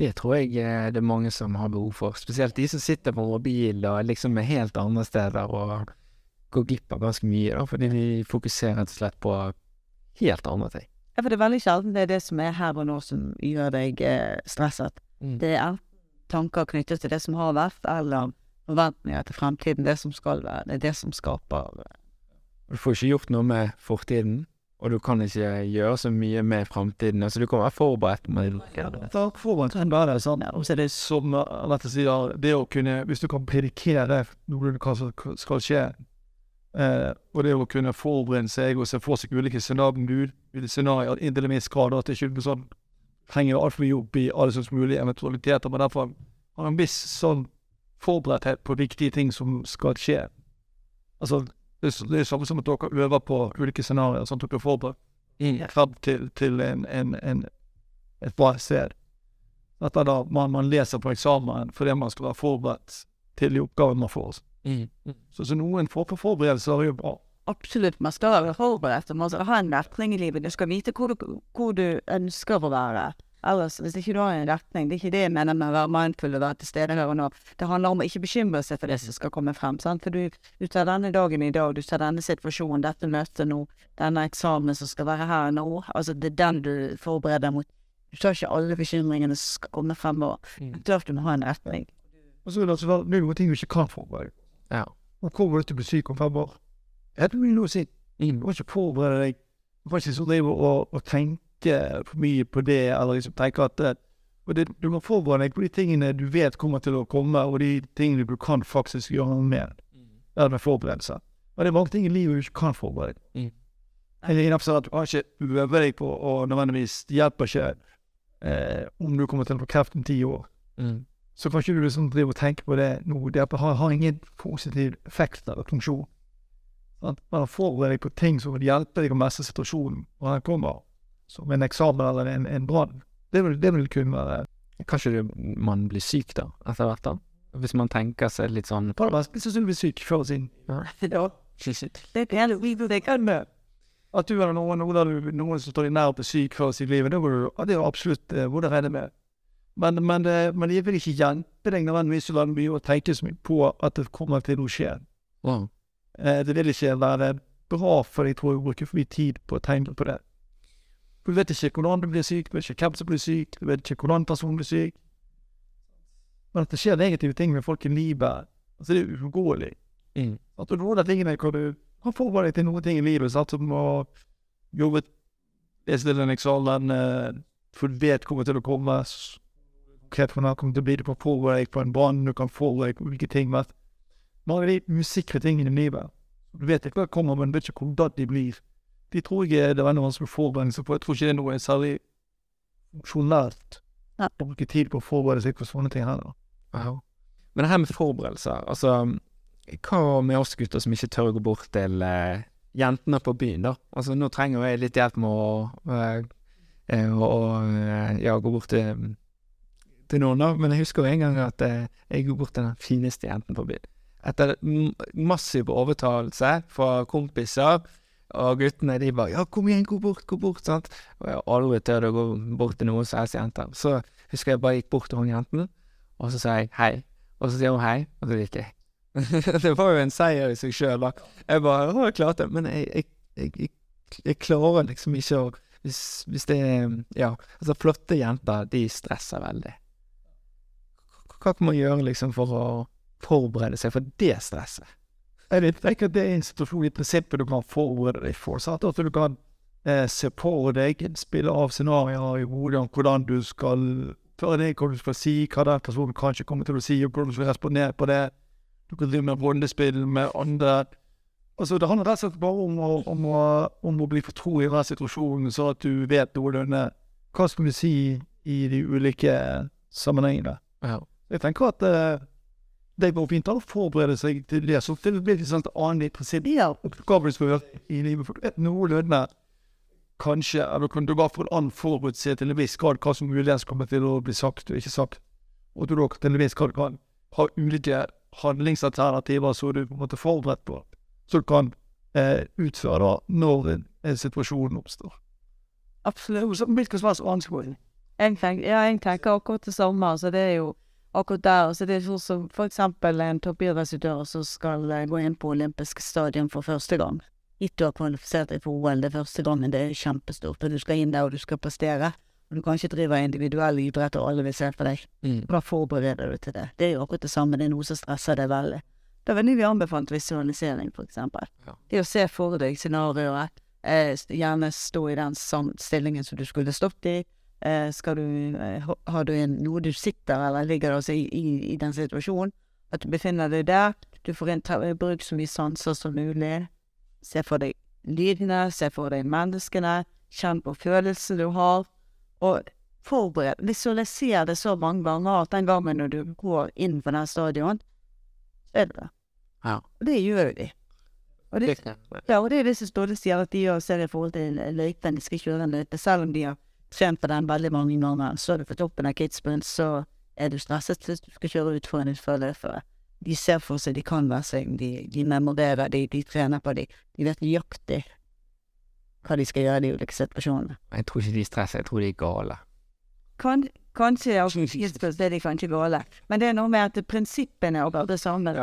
S1: Det tror jeg eh, det er mange som har behov for. Spesielt de som sitter på mobil og liksom er helt andre steder og går glipp av ganske mye, da, fordi de fokuserer rett og slett på helt andre ting.
S3: Ja, for det er veldig sjelden det er det som er her og nå som gjør deg eh, stresset. Det er tanker knyttet til det som har vært, eller forventninger til fremtiden, det som skal være. Det er det som skaper
S1: Du får ikke gjort noe med fortiden, og du kan ikke gjøre så mye med fremtiden. Altså, du kan være forberedt,
S2: med får man sånn være det, sant. Og så er det som uh, Rett og det å kunne Hvis du kan predikere noe som skal skje, eh, og det å kunne forberede seg og se for seg ulike scenarioer, scenarioer inntil en viss grad, at det ikke er sånn henger altfor mye opp i alle slags mulige eventualiteter, men derfor har en viss sånn forberedthet på viktige ting som skal skje. Altså, det er, det samme som at dere øver på ulike scenarioer, sånn at dere er forberedt frem til, til en, en, en, et bra sted. Dette er da man, man leser på eksamen fordi man skal være forberedt til de oppgavene man får.
S1: Mm. Mm.
S2: Så, så noen får på forberedelser er jo bra.
S3: Absolutt, man skal være forberedt. Man skal ha en retning i livet. Du skal vite hvor du, hvor du ønsker å være. Ellers, hvis ikke du har en retning Det er ikke det jeg mener med å være mindful og være til stede her og nå. Det handler om å ikke bekymre seg for det som skal komme frem. Sant? For du, du tar denne dagen i dag, du tar denne situasjonen, dette møtet nå, denne eksamen som skal være her nå. Altså, det er den du forbereder mot. Du tar ikke alle bekymringene som skal komme fremover.
S1: Mm.
S3: Klart du må ha en retning.
S2: Og så vil det altså være er noen ting du ikke kan forberede.
S1: Ja.
S2: Og kommer du til å bli syk om fem år? Er det vil å si.
S1: Mm.
S2: Du må ikke forberede deg. Du må ikke så drive og, og tenke for mye på det, eller liksom tenke at eh, det, Du må forberede deg på de tingene du vet kommer til å komme, og de tingene du kan faktisk gjøre noe med. Eller med forberedelse. Og det er mange ting i livet du ikke kan forberede.
S1: Mm.
S2: Jeg er innenfor at du har ikke øvd deg på, og nødvendigvis det hjelper ikke eh, om du kommer til å få kreft om ti år.
S1: Mm.
S2: Så kan ikke du liksom drive og tenke på det nå. Det har, har ingen positiv effekt eller funksjon. At Man forbereder deg på ting som vil hjelpe deg å mestre situasjonen når den kommer. Som en eksamen eller en, en brann. Det, det vil kunne være
S1: Kan ikke man bli syk da, etter hvert da? Hvis man tenker seg litt sånn
S2: På det meste syns vil du blir syk før og siden.
S3: Ja, det kan.
S2: At du eller noen, noen, noen som står deg nær blir syk før sitt liv, det, er absolutt uh, hvor det regner med. Men, men, eh, men jeg vil ikke hjelpe deg nødvendigvis så veldig mye og tenke så mye på at det kommer til å skje.
S1: wow.
S2: Det vil ikke være bra for deg, tror jeg, å bruke for mye tid på å tenke på det. Du vet ikke hvordan du blir syk, du vet ikke hvem som blir syk, du vet ikke hvordan personen blir syk. Men at det skjer negative ting med folk i livet, altså det er uunngåelig.
S1: Mm.
S2: At noen av tingene kan du kan forberede deg til noen ting i livet, sant, som å jobbe lese til en eksamen, for du vet kommer til å komme, konkret for noe, kommer til å bli, det på deg på en brann, du kan forberede på ulike ting, men mange av de usikre tingene i livet, du vet ikke hva som kommer, men du vet ikke hvordan de blir. De tror jeg det er noen som å forberede seg på, jeg tror ikke det er noe særlig funksjonelt å bruke tid på å forberede seg på sånne ting heller.
S1: Wow. Men det her med forberedelser, altså Hva med oss gutter som ikke tør å gå bort til uh, jentene på byen, da? Altså nå trenger jo jeg litt hjelp med å, uh, uh, eh, ja, gå bort til, til noen, av, Men jeg husker jo en gang at eh, jeg går bort til den fineste jenten på byen. Etter massiv overtalelse fra kompiser. Og guttene de bare 'ja, kom igjen, gå bort, gå bort', sant. Og jeg har aldri tørt å gå bort til noen som helst jenter. Så husker jeg bare gikk bort til hun jenten, og så sa jeg hei. Og så sier hun hei, og så gikk jeg. det var jo en seier i seg sjøl, da. Jeg bare Å, jeg klarte det. Men jeg, jeg, jeg, jeg klarer liksom ikke å hvis, hvis det er Ja, altså, flotte jenter, de stresser veldig. Hva kan man gjøre liksom for å forberede seg for det stresset?
S2: Jeg vet ikke at det er en situasjon i prinsippet du kan forberede deg for. Sant? At du kan eh, se på deg, spille av scenarioer i hodet om hvordan du skal føre deg, hva du skal si, hva den personen kanskje kommer til å si, og hvordan du skal respondere på det. Du kan drive med rundespill med andre. Altså, det handler rett og slett bare om å, om å, om å bli fortrolig i den situasjonen, så at du vet noenlunde hva skal du si i de ulike sammenhengene.
S1: Ja.
S2: Jeg tenker at uh, det går fint å forberede seg til det. Så det blir litt sånn annet prinsipp oppgaver du skal i livet. For du vet noenlunde kanskje, eller kan du bare få en annen forutse til en viss grad hva som muligens kommer til å bli sagt og ikke sagt. Og du da til en viss grad kan ha ulike handlingsalternativer som du på en måte er forberedt på, så du kan eh, utføre når en, en situasjon oppstår.
S3: Absolutt.
S2: Så Hvilken som helst vanskelig.
S3: Jeg tenker, akkurat det samme. Altså, det er jo akkurat der. så det er sånn som for eksempel en toppidrettsutøver som skal eh, gå inn på olympisk stadion for første gang. Gitt du har kvalifisert deg for OL, det første gangen, det er kjempestort. Og du skal inn der, og du skal prestere. Og du kan ikke drive individuell idrett, og alle vil se på deg.
S1: Mm.
S3: Da forbereder du til det. Det er jo akkurat det samme, det er noe som stresser deg veldig. Da ville vi anbefalt visualisering, for eksempel.
S1: Ja.
S3: Det å se for deg scenarioet, eh, gjerne stå i den stillingen som du skulle stått i. Eh, skal du, eh, har du en, noe du sitter eller ligger altså i, i, i den situasjonen, at du befinner deg der, du får en, ta, bruk så mye sanser som mulig. Se for deg lydene, se for deg menneskene, kjenn på følelsen du har, og forbered, visualiser det så mange ganger at den gangen når du går inn på den stadion, så er det det.
S1: Ja.
S3: Og det gjør jo de. Og det, ja, og det er det som Ståle sier at de gjør, ser i forhold til løypen, de skal kjøre en løype, selv om de har trent på den veldig mange ganger, så er du på toppen av Kitzbühel, så er du stresset hvis du skal kjøre ut for en utførløpere. de ser for seg de kan være seg, de, de memorerer, de, de trener på de. De vet nøyaktig hva de skal gjøre i de ulike situasjonene.
S1: Jeg tror ikke de stresser, jeg tror de er gale.
S3: Kan, kanskje ja, tidspunkt er de kanskje gale, men det er noe med at prinsippene er det samme.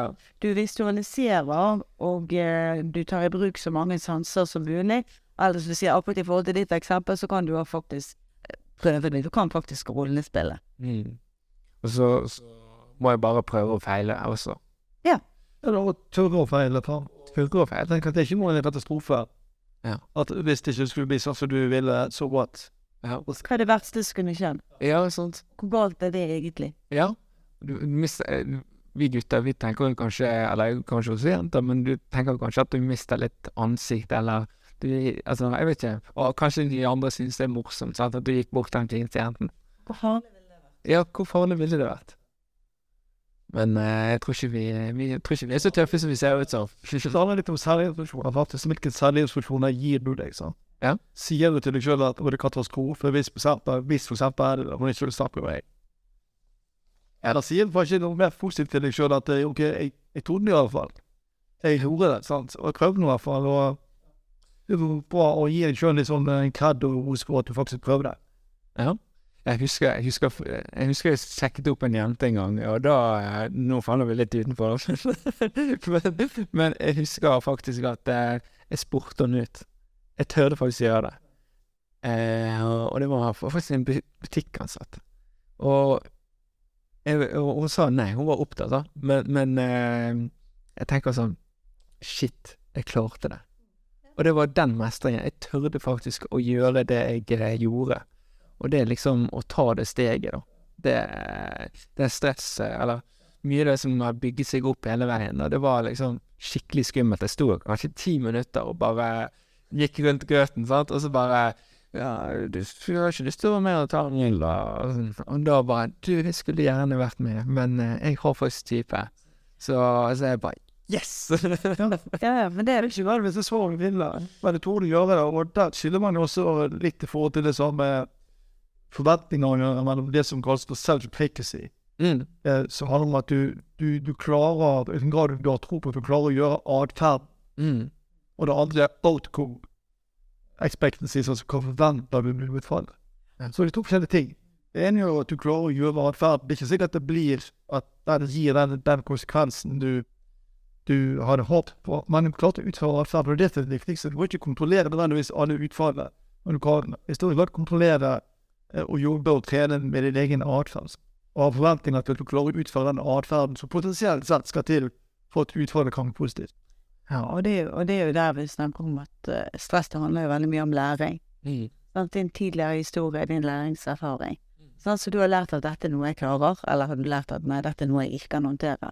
S3: Du visualiserer, og eh, du tar i bruk så mange sanser som mulig. Eller som du sier, akkurat i forhold til ditt eksempel, så kan du faktisk eh, prøve det. Du kan faktisk rollespille.
S1: Mm. Og så, så må jeg bare prøve å feile også.
S2: Eller Ja, tørre å feile.
S1: Tørre å feile.
S2: Jeg tenker at det ikke en katastrofe.
S1: Ja.
S2: At hvis det ikke skulle bli sånn som du ville, så godt.
S1: Ja,
S3: Hva er det verste som kunne skjedd?
S1: ja sant.
S3: Hvor galt er det egentlig?
S1: Ja. Du, du mister, eh, vi gutter vi tenker kanskje, eller kanskje også jenter, men du tenker kanskje at du mister litt ansikt, eller du, altså, jeg vet ikke. Og kanskje de andre synes det er morsomt, sant? at du gikk bort den jenten.
S3: Hvor farlig vil det vært?
S1: Ja, hvor farlig ville det vært? Men eh, jeg tror ikke vi, vi, jeg tror ikke vi er så tøffe som vi ser ut som.
S2: Det handler litt om faktisk. Hvilke særlighetsinformasjoner gir du deg? sant?
S1: Ja.
S2: Sier du til deg sjøl at det er katastrofe hvis for eksempel, hvis for eksempel hun ikke vil snakke med meg? Eller sier du faktisk noe mer positivt til deg sjøl at eh, OK, jeg, jeg trodde det i hvert fall. Jeg gjorde det, sant? og jeg prøvde nå i hvert fall. og Det bra å gi deg sjøl litt sånn en kred og ros for at du faktisk prøvde.
S1: Ja. Jeg husker, jeg husker, jeg husker jeg sjekket opp en jente en gang, og da eh, Nå faller vi litt utenfor, men, men jeg husker faktisk at eh, jeg spurte henne ut. Jeg tørde faktisk gjøre det. Eh, og og det var faktisk en bu- butikkansatt. Og, jeg, og hun sa nei, hun var opptatt, da. Men, men eh, jeg tenker sånn Shit, jeg klarte det. Og det var den mestringen. Jeg tørde faktisk å gjøre det jeg eh, gjorde. Og det er liksom å ta det steget, da. Det, det stresset, eller mye av det som har bygget seg opp hele veien, og det var liksom skikkelig skummelt. Jeg sto kanskje ti minutter og bare gikk rundt grøten, sant, og så bare ja, du du har ikke lyst til å være med og ta en øl, da? Og da bare Du, jeg skulle gjerne vært med, men eh, jeg har faktisk type. Så, så jeg bare Yes!
S3: Ja, ja, men det er
S2: ikke verre hvis det svaret vinner, men jeg tror du gjør det. Og der skiller man jo også litt i forhold til det samme forventningene mellom det som kalles for self-pacacy.
S1: mm.
S2: Eh, som handler om at du, du, du klarer, i den grad du har tro på at du klarer å gjøre atferd,
S1: Mm.
S2: og det andre er outcome expectancy, altså hva forventer du blir utfallet.
S1: Ja.
S2: Så det er to forskjellige ting. Det ene er jo at du klarer å gjøre atferd. Det er ikke sikkert at det blir at det gir den, den konsekvensen du du hadde håpet på, men du klarte å utføre atferd. Og det er det viktigste. Du må ikke kontrollere nødvendigvis alle utfallene, men du kan i stor grad kontrollere eh, og jobbe og trene med din egen atferd. Og ha forventninger til at du klarer å utføre den atferden som potensielt sett skal til for at utfallet kan bli positivt.
S3: Ja, og det, er og det er jo der vi snakker om at uh, stress det handler jo veldig mye om læring.
S1: Mm.
S3: Sant? Din tidligere historie, din læringserfaring. Sånn, Så du har lært at dette er noe jeg klarer, eller har du lært at nei, dette er noe jeg ikke kan håndtere.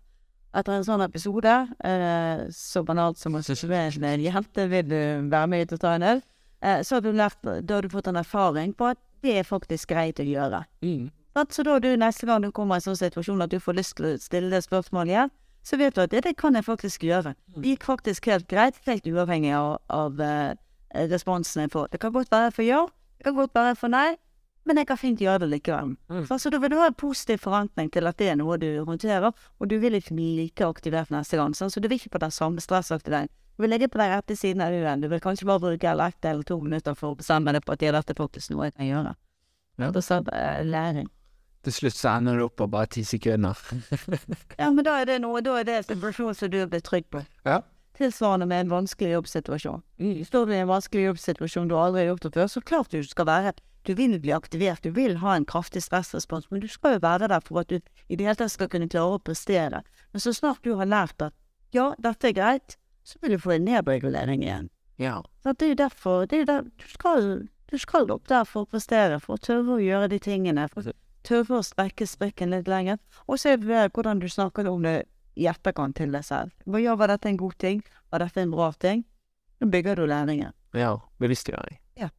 S3: Etter en sånn episode, eh, så banalt som å susse en jente vil du være med ut og ta en øl, eh, så har du lært, da har du fått en erfaring på at det er faktisk greit å gjøre.
S1: Mm.
S3: Så da du neste gang du kommer i en sånn situasjon at du får lyst til å stille det spørsmålet igjen, så vet du at det, det kan jeg faktisk gjøre. Det gikk faktisk helt greit, helt uavhengig av, av eh, responsen jeg får. Det kan godt være for ja, det kan godt være for nei, men jeg kan fint gjøre det likevel.
S1: Mm.
S3: Så, altså, du vil ha en positiv forventning til at det er noe du håndterer, og du vil ikke bli like aktivert neste gang. Sant? Så du vil ikke på den samme stressaktiveringen. Du vil ligge på den rette siden av U-en. Du vil kanskje bare bruke ett eller to minutter for å bestemme deg på at dette er faktisk noe jeg kan gjøre.
S1: Ja.
S3: Da sa eh, læring.
S1: Til slutt så ender du opp på bare ti sekunder.
S3: Ja, men da er det noe, da er det en situasjon som du blir trygg på.
S1: Ja.
S3: Tilsvarende med en vanskelig jobbsituasjon.
S1: Mm.
S3: Står du i en vanskelig jobbsituasjon du aldri har gjort det før, så klart du skal være Du vil bli aktivert, du vil ha en kraftig stressrespons, men du skal jo være der for at du i det hele tatt skal kunne klare å prestere. Men så snart du har lært at ja, dette er greit, så vil du få en nedregulering igjen.
S1: Ja.
S3: Så det er jo derfor det er der, du, skal, du skal opp der for å prestere, for å tørre å gjøre de tingene. For å tørre å strekke strikken litt lenger. Og så er hvordan du snakker om det i etterkant til deg selv. Hva gjør, Var dette en god ting? Var dette en bra ting? Nå bygger du læringen.
S1: ja. Bevisstgjøring.
S3: Ja,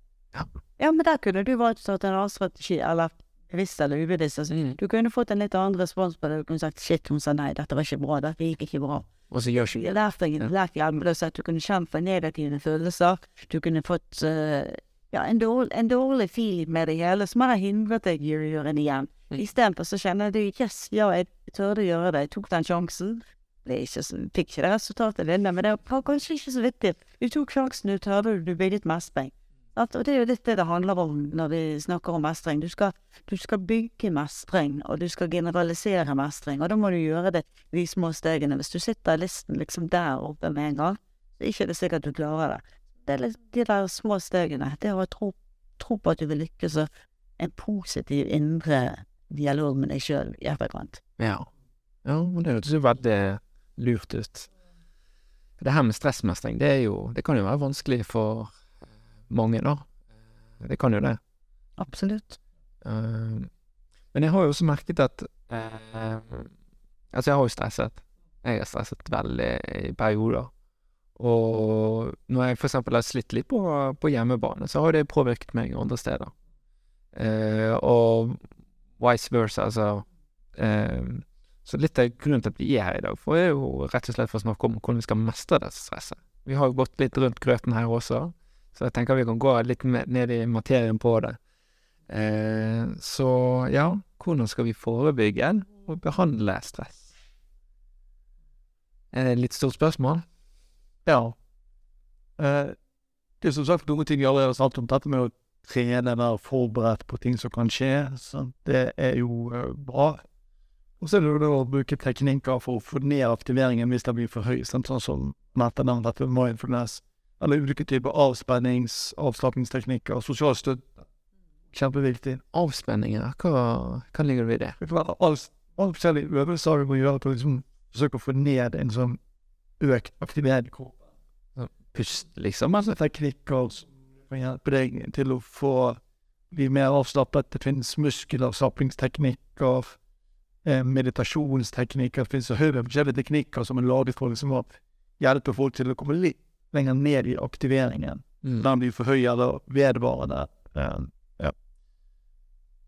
S3: men der kunne du valgt en annen strategi, eller bevisst eller ubevisst. Altså,
S1: Mm.
S3: Du kunne fått en litt annen respons på det. Du kunne sagt shit, hun sa nei, dette var ikke bra, dette gikk ikke bra.
S1: Og så gjør ikke
S3: lærte deg
S1: Ja.
S3: lært hjelpeløshet. Du kunne kjent for negative følelser. Du kunne fått uh, ja, en, dårlig, en dårlig feeling med det hele, som hadde hindret deg i å gjøre det igjen.
S1: Mm.
S3: Istedenfor så kjenner du yes, ja, jeg tørde å gjøre det, jeg tok den sjansen. ble ikke så, fikk ikke det resultatet jeg men det var kanskje ikke så viktig. Du tok sjansen, du tørde, du bygget mestring. At, og det er jo litt det det handler om når vi snakker om mestring. Du skal, du skal bygge mestring, og du skal generalisere mestring, og da må du gjøre det de små stegene. Hvis du sitter listen liksom der oppe med en gang, så er ikke det sikkert du klarer det. Det er de der små stegene. Det å tro, tro på at du vil lykkes, og en positiv indre dialog med deg sjøl i etterkant.
S1: Ja. Ja, det hørtes jo veldig lurt ut. Det her med stressmestring, det er jo Det kan jo være vanskelig for mange, da. Det kan jo det.
S3: Absolutt.
S1: Uh, men jeg har jo også merket at uh, Altså, jeg har jo stresset. Jeg har stresset veldig i perioder. Og når jeg for eksempel har slitt litt på, på hjemmebane, så har det påvirket meg andre steder. Uh, og vice versa, altså. Eh, så litt av grunnen til at vi er her i dag, for er jo rett og slett for å snakke om hvordan vi skal mestre dette stresset. Vi har jo gått litt rundt grøten her også, så jeg tenker vi kan gå litt ned i materien på det. Eh, så ja, hvordan skal vi forebygge og behandle stress? Er det et litt stort spørsmål?
S2: Ja. Eh, det er som sagt noen ting vi allerede har sagt om dette med å trene, være forberedt på ting som kan skje. Sant? det er jo eh, bra. Og så er det jo å bruke teknikker for å få ned aktiveringen hvis det blir for høy, sånn som Matternavn, dette med mindfulness, eller ulike typer avspennings-, avslappingsteknikker, sosial støtte. Kjempeviktig.
S1: Avspenninger, hva, hva ligger det i det?
S2: Det kan være alle all forskjellige øvelser vi må gjøre for å liksom forsøke å få ned en sånn økt aktivering i kroppen.
S1: Pust, liksom?
S2: Altså teknikker som kan hjelpe deg til å få bli mer avslappet. Det finnes muskelavslappingsteknikker, eh, meditasjonsteknikker. Det finnes høyere forskjellige teknikker som er laget for liksom å hjelpe folk til å komme litt lenger ned i aktiveringen.
S1: Mm.
S2: Den blir for høy vedvarende. Eh, ja.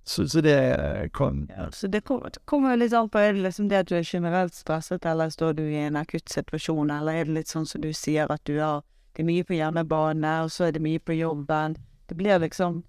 S2: Så, så det kan
S3: Ja, så det kommer, kommer litt an på er det liksom det at du er generelt stresset, eller står du i en akutt situasjon, eller er det litt sånn som du sier at du har det er mye på hjemmebane, og så er det mye på jobben. Det blir liksom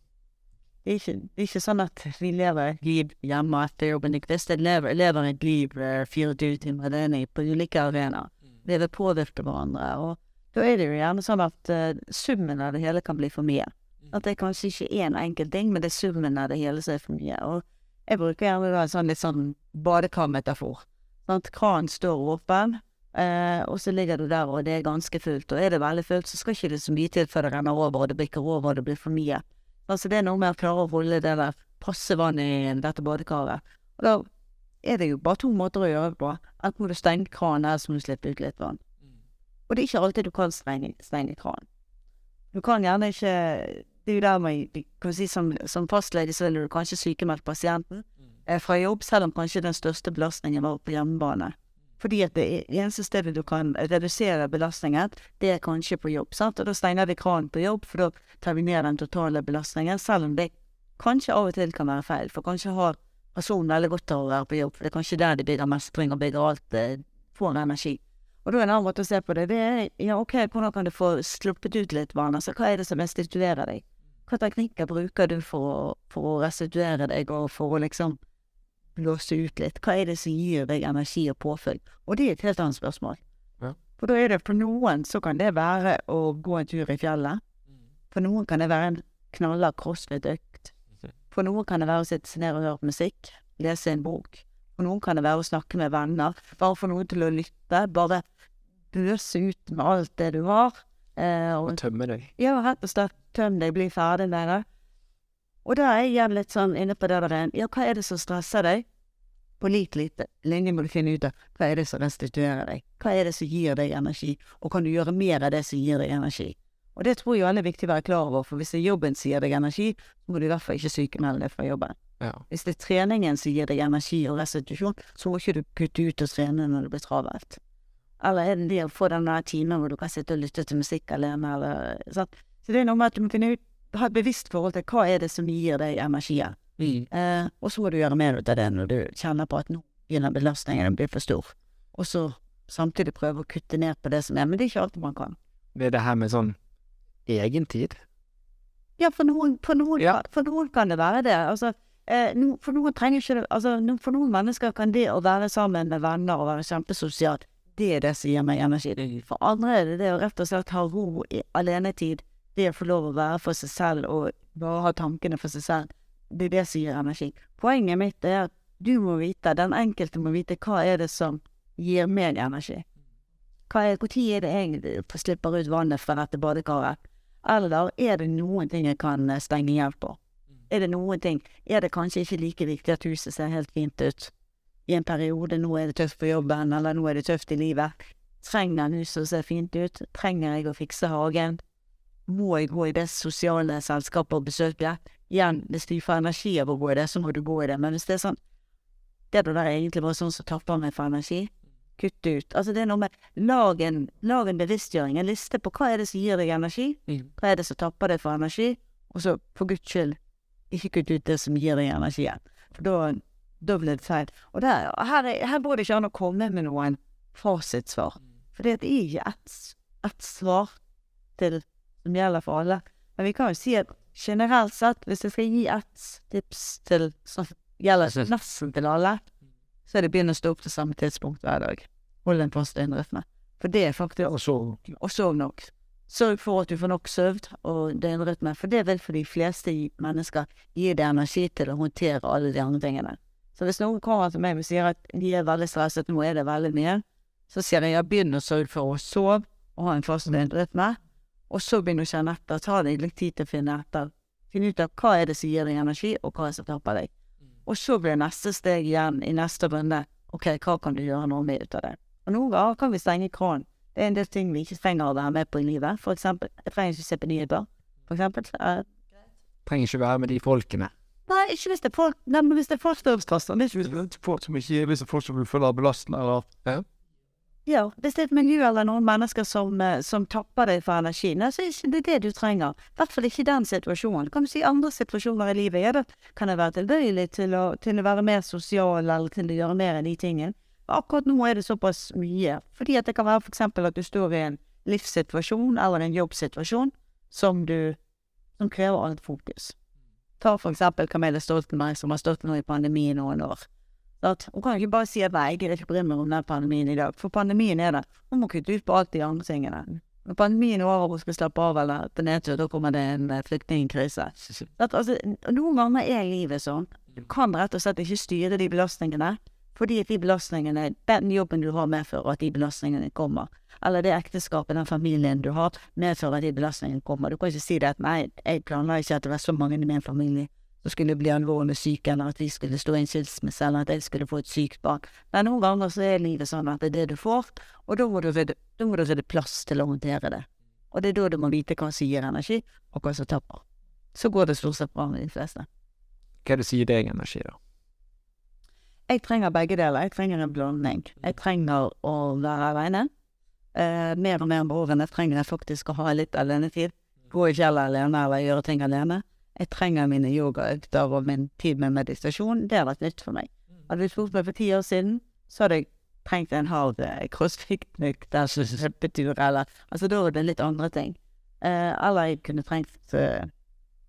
S3: det er, ikke, det er ikke sånn at vi lever et liv hjemme etter jobben. De fleste lever, lever et liv eh, 24 timer i døgnet på ulike arenaer. Det vil påvirke hverandre. Og da er det jo gjerne sånn at uh, summen av det hele kan bli for mye. At det er kanskje ikke én enkelt ting, men det er summen av det hele som er for mye. Og jeg bruker gjerne da en sånn litt sånn badekarmetafor. Sånn at kranen står åpen, uh, og så ligger du der, og det er ganske fullt. Og er det veldig fullt, så skal ikke det så mye til før det renner over, og det bikker over, og det blir for mye. Altså det er noe med å klare å holde det der passe vann i dette badekaret. Og da er det jo bare to måter å gjøre det på. Enten må du stenge kranen, eller så må du slippe ut litt vann. Og det er ikke alltid du kan Svein, Svein i Kran. Du kan gjerne ikke Det er jo der man kan si som, som fastlege så ville du kanskje sykemeldt pasienten eh, fra jobb, selv om kanskje den største belastningen var på hjemmebane. Fordi at det eneste stedet du kan redusere belastningen, det er kanskje på jobb. sant? Og da steiner vi kranen på jobb, for da tar vi ned den totale belastningen, selv om det kanskje av og til kan være feil. For kanskje har personen veldig godt av å være på jobb, for det er kanskje der de bygger mestring og bygger alt, eh, får energi. Og da er en annen måte å se på det, det er ja, ok, hvordan kan du få sluppet ut litt vann? Altså, hva er det som restituerer deg? Hva teknikker bruker du for å, for å restituere deg, og for å liksom blåse ut litt? Hva er det som gir deg energi og påfyll? Og det er et helt annet spørsmål.
S1: Ja.
S3: For da er det for noen så kan det være å gå en tur i fjellet. For noen kan det være en knallhard crossfit-økt. For noen kan det være å sitte ned og høre på musikk, lese en bok. For noen kan det være å snakke med venner. Bare få noen til å lytte. Bare bøse ut med alt det du har. Eh, og
S1: Og tømme deg.
S3: ja, rett og slett tøm deg, bli ferdig med det. Og da er jeg igjen litt sånn inne på det der Ja, hva er det som stresser deg? På lik lite linje må du finne ut av hva er det som restituerer deg? Hva er det som gir deg energi? Og kan du gjøre mer av det som gir deg energi? Og det tror jeg er viktig å være klar over, for hvis jobben sier deg energi, så må du i hvert fall ikke sykemelde deg fra jobben.
S1: Ja.
S3: Hvis det er treningen som gir deg energi og restitusjon, så må ikke du kutte ut og trene når det blir travelt. Eller er det det å få den der timen hvor du kan sitte og lytte til musikk alene, eller sant. Så det er noe med at du må finne ut, ha et bevisst forhold til hva er det som gir deg energien. Eh, og så må du gjøre mer ut av det når du kjenner på at nå begynner belastningen å bli for stor. Og så samtidig prøve å kutte ned på det som er, men det er ikke alltid man kan.
S1: Det er det her med sånn egentid.
S3: Ja, for noen, for noen,
S1: Ja.
S3: for noen kan det være det. Altså, eh, for noen det Altså, for noen mennesker kan det å være sammen med venner og være kjempesosialt, det er det som gir meg energi. For andre er det det å rett og slett ha ro i alenetid. Det å få lov å være for seg selv og bare ha tankene for seg selv. Det er det som gir energi. Poenget mitt er at du må vite, den enkelte må vite, hva er det som gir meg energi. Hva er, Når er det jeg får slipper ut vannet fra dette badekaret? Eller er det noen ting jeg kan eh, stenge hjelp på? Er det noen ting Er det kanskje ikke like viktig at huset ser helt fint ut i en periode? Nå er det tøft på jobben, eller nå er det tøft i livet. Trenger huset å se fint ut? Trenger jeg å fikse hagen? Må jeg gå i det sosiale selskapet og besøke? Igjen, hvis du får energi av å gå i det, så må du gå i det. Men hvis det er sånn Det der er egentlig bare sånn som tapper meg for energi, kutt ut. Altså det er noe med lag en, lag en bevisstgjøring, en liste på hva er det som gir deg energi, hva er det som tapper deg for energi, og så for guds skyld ikke kutt ut det som gir deg energien. For da, da blir det feil. Og der, her, er- her går det ikke an å komme med noen fasitsvar. For det er ikke ett et svar til, som gjelder for alle. Men vi kan jo si at generelt sett, hvis jeg skal gi ett tips til som gjelder nesten til alle, så er det begynne å stå opp til samme tidspunkt hver dag. Hold en fast døgnrytme. For det er faktisk
S2: Og
S3: og sov nok. Sørg for at du får nok søvn og døgnrytme, for det vil for de fleste mennesker gi deg energi til å håndtere alle de andre tingene. Så hvis noen kommer til meg og sier at de er veldig stresset, nå er det veldig mye, så sier jeg ja, begynn å sørge for å sove og ha en fast døgnrytme, og så begynn å kjenne etter. Ta deg litt tid til å finne etter. Finne ut av hva er det som gir deg energi, og hva er det som tapper deg. Og så blir neste steg igjen i neste runde ok, hva kan du gjøre noe med ut av det? Og noen ganger kan vi stenge kranen. Det er en del ting vi ikke trenger å være med på i livet. For eksempel, jeg trenger ikke se på nyheter. For eksempel. Uh,
S1: Trenger ikke være med de folkene.
S3: nei, ikke hvis det er folk Nei, men hvis det er folk som
S2: er hvis det er folk som ikke hvis det er folk som føler belastende eller
S3: Ja, hvis det er et miljø eller noen mennesker som, eh, som tapper deg for energi, nei, så er ikke det det du trenger. I hvert fall ikke den situasjonen. Kan du si andre situasjoner i livet? Ja, da kan jeg være tilbøyelig til å, til å være mer sosial, eller til å gjøre mer av de tingene. Akkurat nå er det såpass mye. Fordi at det kan være eksempel at du står i en livssituasjon eller en jobbsituasjon som du som krever annet fokus. Ta for eksempel Camilla Stoltenberg, som har stått nå i pandemien noen år. At hun kan ikke bare si at nei, jeg gidder ikke bry meg om den pandemien i dag, for pandemien er der. Hun må kutte ut på alt de andre tingene. Når pandemien er over og hun skal slappe av eller på nedtur, da kommer det en eh, flyktningkrise. Altså, noen ganger er livet sånn. Du kan rett og slett ikke styre de belastningene, fordi at de belastningene, den jobben du har medfører at de belastningene kommer. Eller det ekteskapet, den familien du har, medfører at de belastningene kommer. Du kan ikke si det at nei, jeg planla ikke at det var så mange i min familie som skulle bli alvorlig syke, eller at vi skulle stå i en skilsmisse, eller at jeg skulle få et sykt barn. Men noen ganger så er livet sånn at det er det du får, og da må du rydde plass til å håndtere det. Og det er da du må vite hva som gir energi, og hva som tapper. Så går det stort sett bra med de fleste.
S1: Hva er det som gir deg energi, da?
S3: Jeg trenger begge deler. Jeg trenger en blanding. Jeg trenger å være aleine. Eh, mer og mer med årene trenger jeg faktisk å ha litt alenetid. Gå i fjellet alene eller gjøre ting alene. Jeg trenger mine yogaøkter og min tid med meditasjon. Det har vært nytt for meg. Hadde du spurt meg for ti år siden, så hadde jeg trengt en hard eh, crossfit-økt løpetur eller Altså, da var det litt andre ting. Eh, eller jeg kunne trengt eh,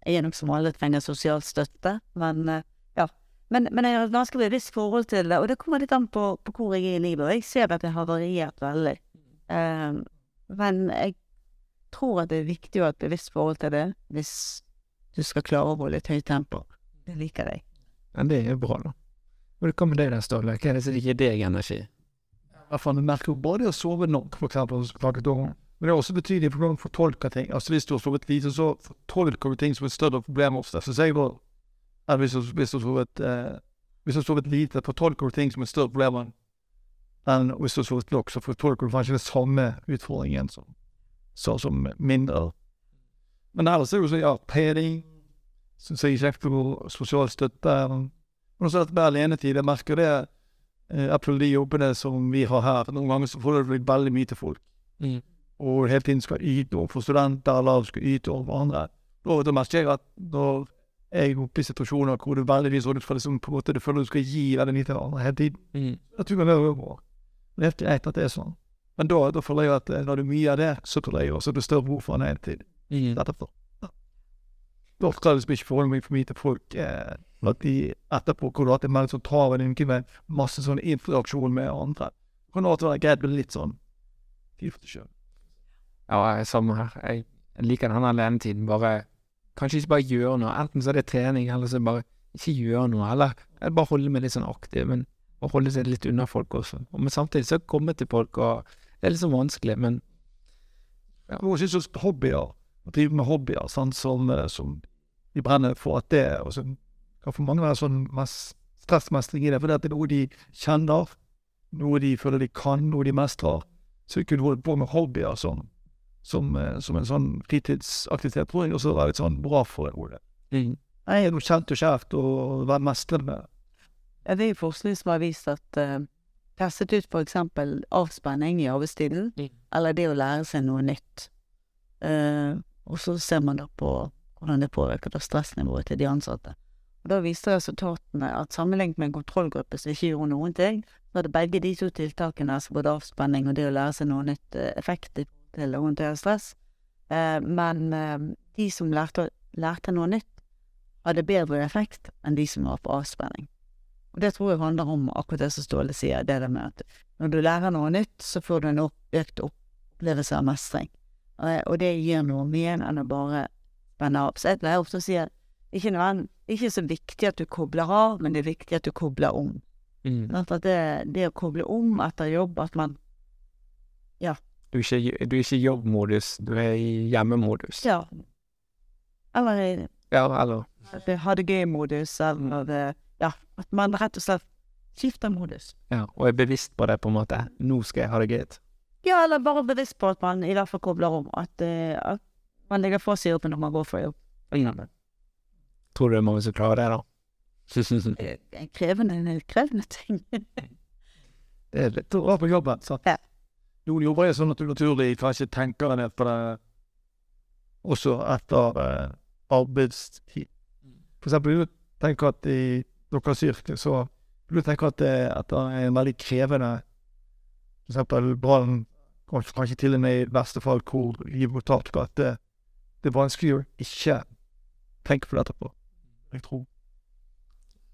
S3: Jeg er nok som alle trenger sosial støtte, men eh. Men, men jeg har et ganske bevisst forhold til det, og det kommer litt an på, på hvor jeg er i livet. Og jeg ser at jeg har variert veldig. Um, men jeg tror at det er viktig å ha et bevisst forhold til det hvis du skal klare å holde et høyt tempo. Det liker jeg.
S1: Ja, det er jo bra, da. Og det kommer deg der, Ståle. Hva er det som gir deg energi?
S2: Hva faen, du merker jo bare det å sove nok, for eksempel, som snakket om, men det er også betydelig for hvordan du fortolker ting. Altså Hvis du har sovet lite, så fortolker du ting som et større problem ofte. Så sier jeg da at hvis du, hvis du har sovet eh, du har sovet lite, fortolker du ting som et større problem enn hvis du har sovet nok, så fortolker du kanskje den samme utfordringen som, så, som mindre. Men ellers er det jo sånn, ja, peding, syns jeg er kjekt, og sosial støtte. Men også dette med alenetid, jeg merker det eh, de jobbene som vi har her. Noen ganger så får det veldig mye til folk.
S1: Mm.
S2: Og hele tiden skal yte overfor studenter, eller skal yte overfor andre. Da merker jeg at når jeg er oppe i situasjoner hvor du sånn ut fra liksom, på en måte du føler du skal gi veldig mye til andre hele tiden,
S1: Mm.
S2: At du det er over. Det er helt greit at det er sånn. Men da, da føler jeg at eh, når du er mye av det, så tror jeg også det er større behov for en hele tid.
S1: Mm.
S2: Etterpå. Ja. Da skal jeg liksom ikke forholde meg for mye til folk. Eh, at de etterpå hvor du har hatt en mer tar en uke med masse sånn interaksjon med andre. Det Kan være greit med litt sånn tid for deg sjøl.
S1: Ja, jeg er samme her. Jeg liker den alenetiden. Bare Kanskje ikke bare gjøre noe. Enten så er det trening, eller så bare ikke gjøre noe. Eller, eller bare holde meg litt sånn aktiv, men å holde seg litt unna folk også. Og, men samtidig så komme til folk, og det er litt sånn vanskelig, men ja.
S2: Noen syns hobbyer, å drive med hobbyer, sånn som, eh, som de brenner for at det og så kan for mange være sånn stressmestring i det, for det er noe de kjenner, noe de føler de kan, noe de mestrer. Så vi kunne holdt på med hobbyer som, som, eh, som en sånn fritidsaktivitet, tror jeg også er litt sånn bra for en Ole.
S1: mm.
S2: Det er noe kjent og kjært og være mestrende med.
S3: Ja, det er jo forskning som har vist at uh, testet ut eksempel avspenning i arbeidstiden,
S1: Mm.
S3: eller det å lære seg noe nytt. Uh, og så ser man da på hvordan det påvirker da stressnivået til de ansatte. Og da viste resultatene at sammenlignet med en kontrollgruppe som ikke gjorde noen ting, så hadde begge de to tiltakene, altså både avspenning og det å lære seg noe nytt, eh, effekt i forhold til å håndtere stress. Eh, men eh, de som lærte, lærte noe nytt, hadde bedre effekt enn de som var på avspenning. Og det tror jeg handler om akkurat det som Ståle sier, det der med at når du lærer noe nytt, så får du en økt opplevelse av mestring. Eh, og det gir noe mer enn å bare spenne av. Så jeg pleier ofte å si at ikke, nødvendig, ikke så viktig at du kobler av, men det er viktig at du kobler om.
S1: Mm.
S3: Det, det å koble om etter jobb, at man
S1: Du, er ikke, du er ikke i jobbmodus, du er i hjemmemodus.
S3: Ja. Eller i
S1: Ja, eller
S3: ha det gøy-modus, eller det, Ja, at man rett og slett skifter modus.
S1: Ja, og er bevisst på det, på en måte. Nå skal jeg ha det gøy.
S3: Ja, eller bare bevisst på at man i hvert fall kobler om. At, uh, at man legger fra seg jobben når man går for jobb. Mm.
S1: Tror du det er mange som klarer det, da?
S3: En krevende, krevende ting.
S1: Det er litt
S2: er på jobben. sant?
S3: Ja.
S2: Noen jobber jo sånn at du naturlig kanskje tenker ned på det også etter eh, arbeidstid. For eksempel, vil du tenke at i deres yrke så vil du tenke at det, er en veldig krevende For eksempel brann, kanskje, til og med i verste fall hvor livet går tapt, at det, det er vanskelig å ikke tenke på det etterpå. Jeg tror.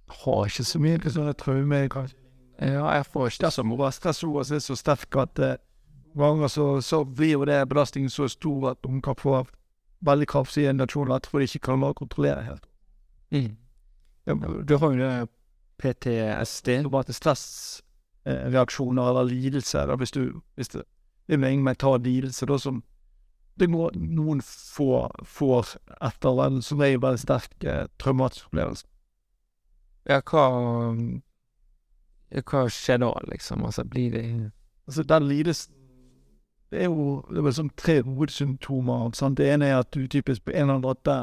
S1: Har ikke så
S2: mye sånne traumer, kanskje.
S1: Ja, jeg får ikke
S2: Det som var stressordet er så sterk at eh, ganger så, så blir jo det belastningen så stor at hun kan få veldig kraftige reaksjoner etterpå de ikke kan kontrollere helt.
S1: mm. ja, Du har jo det PTSD.
S2: Til stressreaksjoner eller lidelse, da, hvis du hvis det, det er med mental lidelse da, som det må, noen får, får etter en som er en veldig sterk eh, traumatisk opplevelse.
S1: Ja, hva Hva skjer da, liksom? Altså, blir det
S2: Altså, den lidelsen Det er jo det er sånn tre hovedsymptomer. Sant? Det ene er at du typisk på en eller annen måte,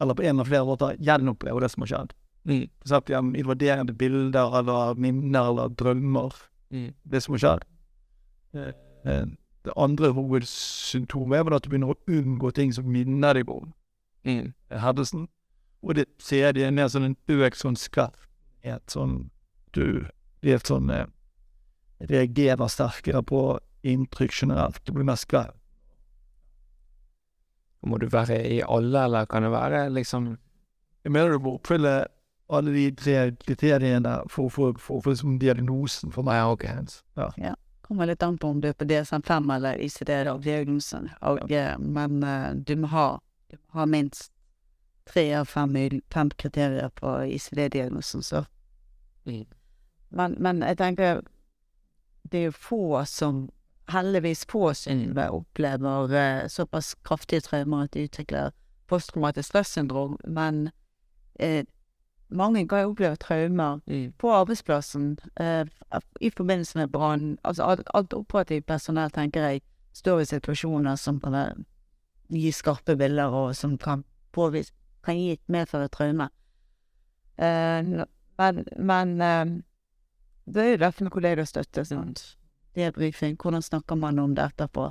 S2: eller på en eller flere måter, gjenopplever det som har skjedd.
S1: mm.
S2: Sett igjen invaderende bilder eller minner eller drømmer.
S1: Mm.
S2: Det som har skjedd. Mm. Det andre hovedsymptomet er vel at du begynner å unngå ting som minner deg om
S1: Mm.
S2: hendelsen. Og det tredje er sånn en økt sånn skarphet, sånn du helt sånn eh, Reagerer sterkere på inntrykk generelt. Det blir mer skarp.
S1: Må du være i alle, eller kan det være liksom
S2: Jeg mener du må oppfylle alle de tre kriteriene for å få for, for, liksom diagnosen for meg.
S1: Ja, ok.
S2: Ja.
S3: Kommer litt an på om du er på DSM-5 eller ICD-diagnosen. Og, ja. Men uh, du må ha, du må ha minst tre av fem, fem kriterier på ICD-diagnosen, så
S1: Mm.
S3: men, men jeg tenker det er jo få som Heldigvis få som
S1: Mm.
S3: opplever eh, såpass kraftige traumer at de utvikler posttraumatisk stressyndrom, men eh, mange kan jo oppleve traumer
S1: Mm.
S3: på arbeidsplassen eh, i forbindelse med brann. Altså alt, alt operativt personell, tenker jeg, står i situasjoner som kan gi skarpe bilder, og som kan påvise kan gi medføre traume. Eh, men men eh, det er jo derfor med kollegastøtte. sant? Debrifing, hvordan snakker man om det etterpå?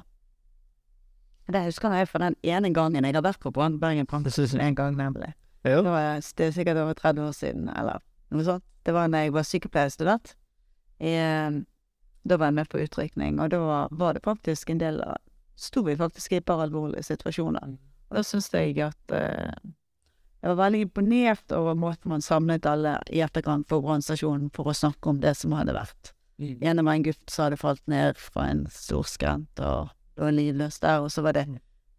S3: Det husker jeg fra den ene gangen jeg har vært på Brann Bergen Brannvesen en gang, nemlig.
S2: Ja.
S3: Det, var, det er sikkert over 30 år siden, eller noe sånt. Det var da jeg var sykepleierstudent. Da var jeg med på utrykning, og da var, var det faktisk en del av Sto vi faktisk i et par alvorlige situasjoner. Og da syns jeg at eh, Jeg var veldig imponert over måten man samlet alle i etterkant for brannstasjonen for å snakke om det som hadde vært.
S1: Mm.
S3: var en gutt som hadde falt ned fra en stor skrent og lå livløs der, og så var det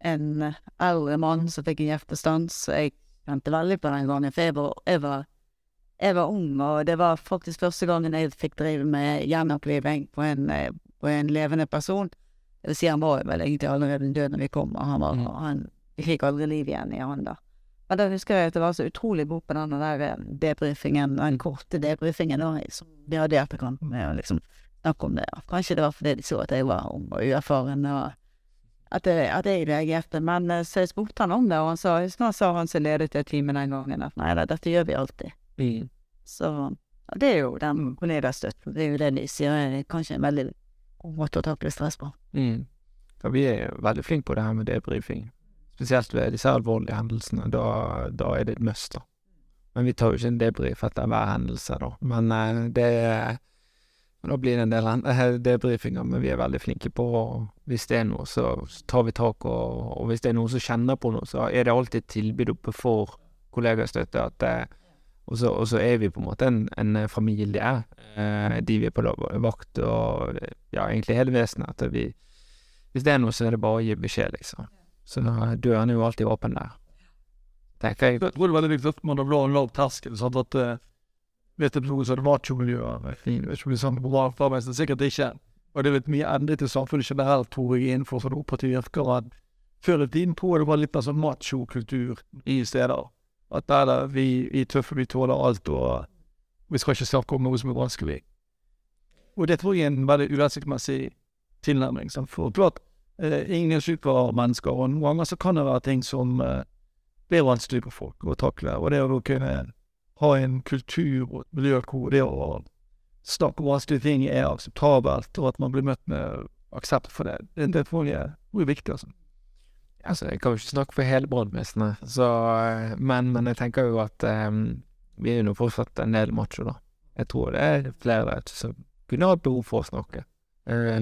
S3: en eh, eldre mann som fikk en hjertestans. Jeg kjente veldig på den gangen, for jeg var, jeg var, jeg var ung, og det var faktisk første gangen jeg fikk drive med gjenoppliving på en, eh, på en levende person. Det vil si, han var vel egentlig allerede død når vi kom, og han, var,
S1: Mm.
S3: han vi fikk aldri liv igjen i han da. Men da husker jeg at det var så utrolig god på den der eh, debrifingen, den korte debrifingen da, som de hadde i etterkant med å liksom snakke om det. Kanskje det var fordi de så at jeg var ung og uerfaren, og at jeg, at jeg reagerte. Men eh, så jeg spurte han om det, og han sa, snart sa han som ledet det teamet den gangen, at nei da, dette gjør vi alltid.
S1: Mm.
S3: Så ja, det er jo den kollegastøtten. Det er jo det de sier er kanskje en veldig god måte å takle stress på.
S1: Mm. Ja, vi er veldig flinke på det her med debrifing. Spesielt ved disse alvorlige hendelsene. Da, da er det et must, da. Men vi tar jo ikke en debrief etter hver hendelse, da. Men eh, det er Da blir det en del eh, debrifinger, men vi er veldig flinke på Hvis det er noe, så tar vi tak, og, og hvis det er noen som kjenner på noe, så er det alltid et tilbud oppe for kollegastøtte. At, eh, og, så, og så er vi på en måte en, en familie, de vi er på vakt og ja, egentlig hele vesenet. At vi Hvis det er noe, så er det bare å gi beskjed, liksom. Så dørene døren er jo alltid åpen der. Jeg.
S2: Jeg tror det er veldig viktig at man har en lav terskel. sånn At uh, vet du noe som er machomiljøet det på arbeidsplassen, sikkert ikke. Og det er litt mye endret i samfunnet generelt, tror jeg, innenfor sånne operative yrker. at Før i tiden tror jeg det var litt mer sånn machokultur i steder. At der der vi, er tøffe, vi tåler alt, og vi skal ikke snakke om noe som er vanskelig. Og det tror jeg er en veldig uhensiktsmessig tilnærming. Sant? For klart, eh, ingen er supermennesker, og noen ganger så kan det være ting som eh, blir vanskelig for folk å takle. Og det å kunne ha en kultur og et miljø hvor det å snakke om vanskelige ting er akseptabelt, og at man blir møtt med aksept for det, det, det tror jeg er viktig. altså.
S1: Altså, jeg kan jo ikke snakke for hele brannvesenet, eh, men, men jeg tenker jo at um, vi er jo fortsatt en del macho, da. Jeg tror det er flere der som kunne hatt behov for å snakke. Eh,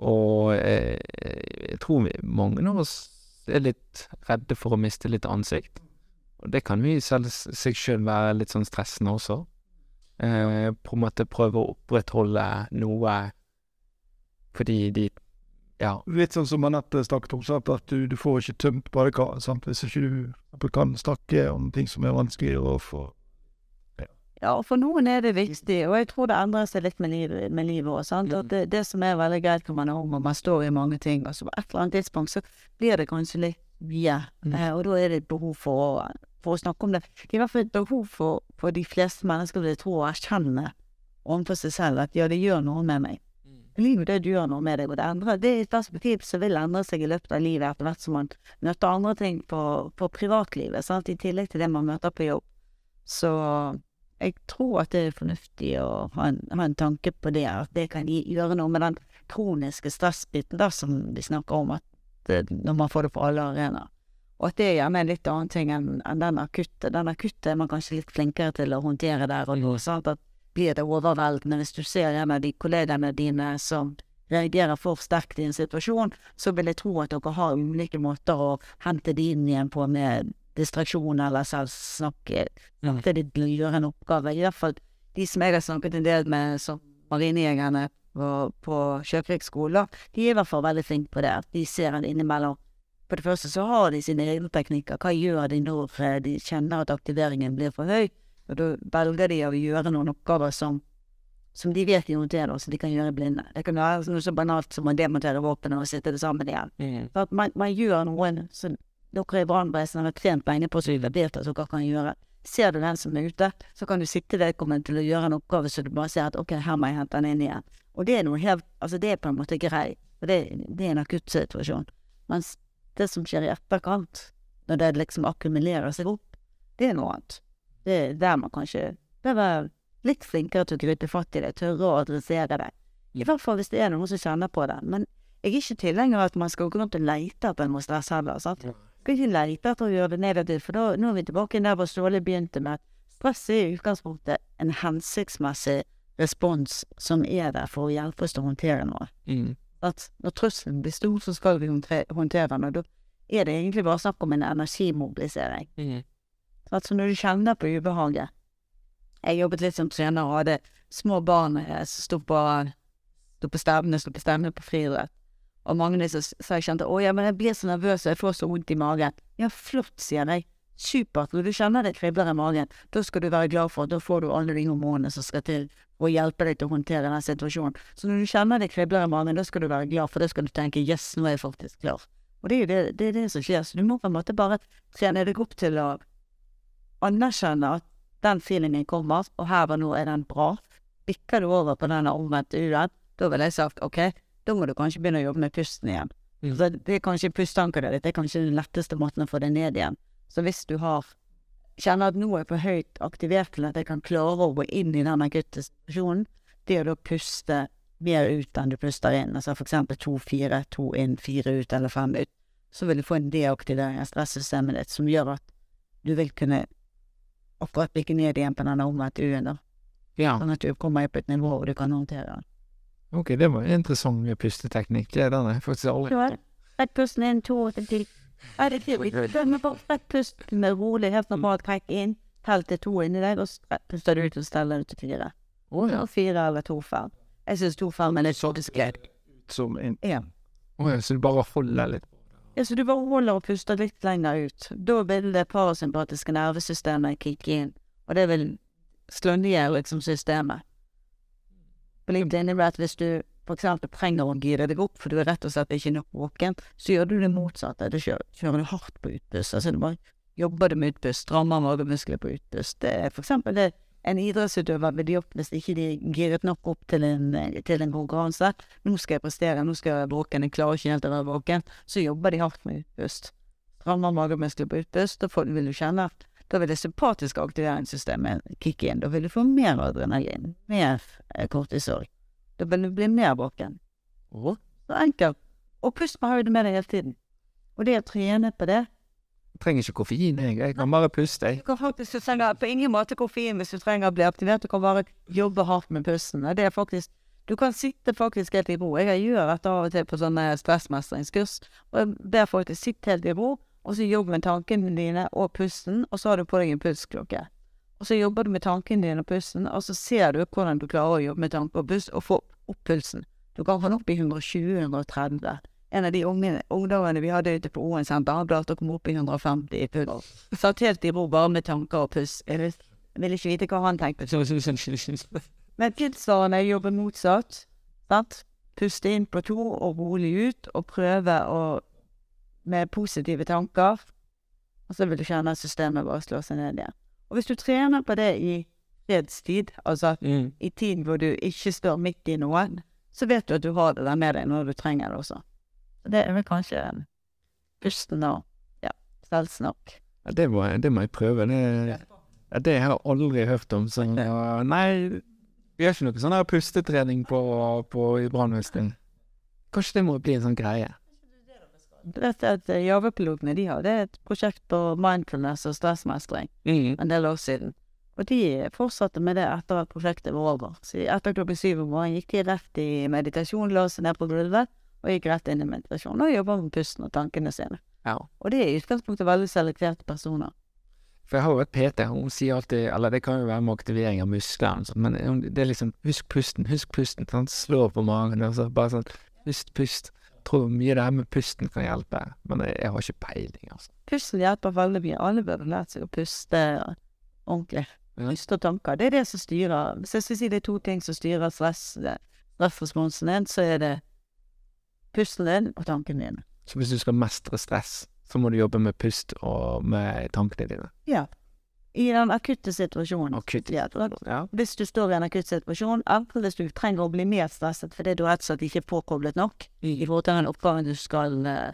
S1: og eh, jeg tror mange av oss er litt redde for å miste litt ansikt. Og det kan jo i selv, seg sjøl være litt sånn stressende også. Eh, på en måte prøve å opprettholde noe fordi de Ja.
S2: Litt sånn som Anette snakket om, at du, du får ikke tømt badekaret hvis ikke du kan snakke om ting som er vanskelig å få
S3: Ja, og for noen er det viktig, og jeg tror det endrer seg litt med livet, med livet også, det, det som er veldig greit når man er ung og man står i mange ting, og så på et eller annet tidspunkt så blir det kanskje litt mye,
S1: Mm.
S3: eh, og da er det et behov for å, for å snakke om det. Det er i hvert fall et behov for, for de fleste mennesker, vil jeg tro, å erkjenne overfor seg selv at ja, det gjør noe med meg. Livet det gjør noe med deg, og det endrer Det er et perspektiv som vil endre seg i løpet av livet etter hvert som man møter andre ting på, på privatlivet, sant, i tillegg til det man møter på jobb. Så jeg tror at det er fornuftig å ha en, ha en tanke på det, at det kan gjøre noe med den kroniske stressbiten da, som vi snakker om, at det, når man får det på alle arenaer. Og at det er gjerne en litt annen ting enn enn den akutte. Den akutte er man kanskje litt flinkere til å håndtere der og nå, at blir det overveldende hvis du ser en av de kollegene dine som reagerer for sterkt i en situasjon, så vil jeg tro at dere har ulike måter å hente de inn igjen på med distraksjon eller selv snakke til de gjør gjøre en oppgave. I hvert fall de som jeg har snakket en del med som marinejegerne på, på Sjøkrigsskolen, de er i hvert fall veldig flinke på det. At de ser en innimellom For det første så har de sine egne teknikker. Hva gjør de når de kjenner at aktiveringen blir for høy? Og da velger de å gjøre noen oppgaver som som de vet de håndterer, så de kan gjøre blinde. Det kan være noe så banalt som å demontere våpenet og sitte det sammen igjen. For at man, man gjør noen som dere i brannvesenet har trent beina på så vi vet at dere kan gjøre. Ser du den som er ute, så kan du sitte vedkommende til å gjøre en oppgave så du bare ser at ok, her må jeg hente den inn igjen. Og det er noe helt Altså, det er på en måte grei, Og det, det er en akutt situasjon. Mens det som skjer i etterkant, når det liksom akkumulerer seg opp, det er noe annet. Det er der man kanskje bør være litt flinkere til å gripe fatt i det, tørre å adressere det. I hvert fall hvis det er noen som kjenner på det. Men jeg er ikke tilhenger av at man skal gå rundt og lete etter noe stress heller. sant? Skal ikke lete etter å gjøre det negativt, for da, nå er vi tilbake der hvor Ståle begynte med at stress er i utgangspunktet en hensiktsmessig respons som er der for å hjelpe oss til å håndtere noe.
S1: Mm.
S3: At når trusselen blir stor, så skal vi håndtere den, og da er det egentlig bare snakk om en energimobilisering.
S1: Mm.
S3: Altså når du kjenner på ubehaget Jeg jobbet litt som trener og hadde små barn eh, som sto på, sto på stevne, sto på stevne på friidrett. Og som sa jeg kjente 'Å ja, men jeg blir så nervøs og jeg får så vondt i magen'. Ja, flott, sier jeg. Supert. Når du kjenner det kribler i magen, da skal du være glad for at da får du alle de hormonene som skal til for å hjelpe deg til å håndtere den situasjonen. Så når du kjenner det kribler i magen, da skal du være glad, for da skal du tenke 'yes, nå er jeg faktisk klar'. Og det er jo det, det, er det som skjer. Så du må på en måte bare trene deg opp til å anerkjenne at den feelingen kommer, og her og nå er den bra. Bikker du over på den omvendte U-en, da ville jeg sagt ok, da må du kanskje begynne å jobbe med pusten igjen.
S1: Mm.
S3: Så det er kanskje pusteankeret ditt, det er kanskje den letteste måten å få det ned igjen. Så hvis du har kjenner at nå er jeg for høyt aktivert til at jeg kan klare å gå inn i den akutte situasjonen, det å da puste mer ut enn du puster inn, altså for eksempel to, fire, to inn, fire ut eller fem ut, så vil du få en deaktivering av stressystemet ditt som gjør at du vil kunne akkurat bikke ned igjen på denne omvendte U-en, da.
S1: Ja.
S3: Sånn at du kommer opp på et nivå hvor du kan håndtere den.
S1: Ok, det var en interessant pusteteknikk. Det den har jeg faktisk aldri
S3: Ja, Rett pusten inn, to til det er fint. Men bare rett pust med rolig, helt normalt trekk inn. Tell til to inni deg, og så puster du ut og steller ut til fire.
S1: Oh, ja.
S3: Fire eller to fem. Jeg syns to fem er litt diskré.
S2: Som en
S3: Ja.
S1: Ja, så du bare holder litt
S3: ja, så du bare holder og puster litt lenger ut. Da vil det parasympatiske nervesystemet kicke inn, og det vil ned liksom systemet. Litt innebærer at hvis du f.eks. trenger å gire deg opp, for du er rett og slett ikke nok våken, så gjør du det motsatte. Du kjører, kjører du hardt på utpust. Altså du bare jobber du med utpust, strammer magemuskler på utpust. Det er for eksempel det en idrettsutøver vil gjøre hvis ikke de giret nok opp til en, til en konkurranse. Nå skal jeg prestere, nå skal jeg være våken, jeg klarer ikke helt å være våken. Så jobber de hardt med utpust. Strammer magemuskler på utpust, da vil du kjenne at da vil det sympatiske aktiveringssystemet kicke inn. Da vil du få mer adrenalin, mer eh, kortisol. Da vil du bli mer våken. Så enkelt. Og pust med høyde med deg hele tiden. Og det å trene på det
S1: Jeg trenger ikke koffein, jeg. Jeg kan bare puste, jeg.
S3: Du kan faktisk trenger på ingen måte koffein hvis du trenger å bli aktivert. Du kan bare jobbe hardt med pusten. Det er faktisk Du kan sitte faktisk helt i ro. Jeg gjør dette av og til på sånne stressmestringskurs. Og jeg ber folk sitte helt i ro, og så jobbe med tankene dine og pusten, og så har du på deg en pustklokke. Og så jobber du med tankene dine og pusten, og så ser du hvordan du klarer å jobbe med tanke og pust, og få opp pulsen. Du kan få den opp i 120-130. En av de unge, ungdommene vi hadde ute på Oen senter, han klarte å komme opp i 150 i puls. Satt helt i ro bare med tanker og pust. Jeg vil ikke vite hva han tenkte. Men tilsvarende jobber motsatt. Sant? Puste inn på to og rolig ut, og prøve å med positive tanker. Og så vil du kjenne at systemet bare slår seg ned igjen. Og hvis du trener på det i fredstid, altså
S1: Mm.
S3: i tiden hvor du ikke står midt i noe, så vet du at du har det der med deg når du trenger det også. Så det er vel kanskje pusten og ja, selvsnakk.
S1: Ja, det, må, jeg- det må jeg prøve. Det, ja, det har jeg aldri hørt om. Så, ja, nei, vi har ikke noe sånn pustetrening på, på i brannvesenet. Kanskje det må bli en sånn greie.
S3: Du vet at eh, Java-pilotene de hadde et prosjekt på mindfulness og stressmestring en del år siden. Og de fortsatte med det etter at prosjektet var over. Så etter klokken syv om morgenen gikk de rett i meditasjon, la seg ned på gulvet og gikk rett inn i meditasjon og jobba med pusten og tankene sine.
S1: Ja.
S3: Og det er i utgangspunktet veldig selekterte personer.
S1: For jeg har jo et PT, hun sier alltid Eller det kan jo være med aktivering av muskler, sånt, men det er liksom Husk pusten, husk pusten. Han slår på magen og så bare sånn Pust, pust. Tror mye det her med pusten kan hjelpe, men jeg, jeg har ikke peiling, altså.
S3: Pusten hjelper veldig mye. Alle burde lært seg å puste ordentlig. Puste og tanker. Det er det som styrer Hvis jeg skal si det er to ting som styrer stress, stressresponsen din, så er det pusten din og tankene dine.
S1: Så hvis du skal mestre stress, så må du jobbe med pust og med tankene dine.
S3: Ja. I den akutte situasjonen.
S1: Akutt.
S3: Ja,
S1: Ja.
S3: hvis du står i en akutt situasjon, enten hvis du trenger å bli mer stresset fordi du rett og slett ikke er påkoblet nok i forhold til den oppgaven du skal uh,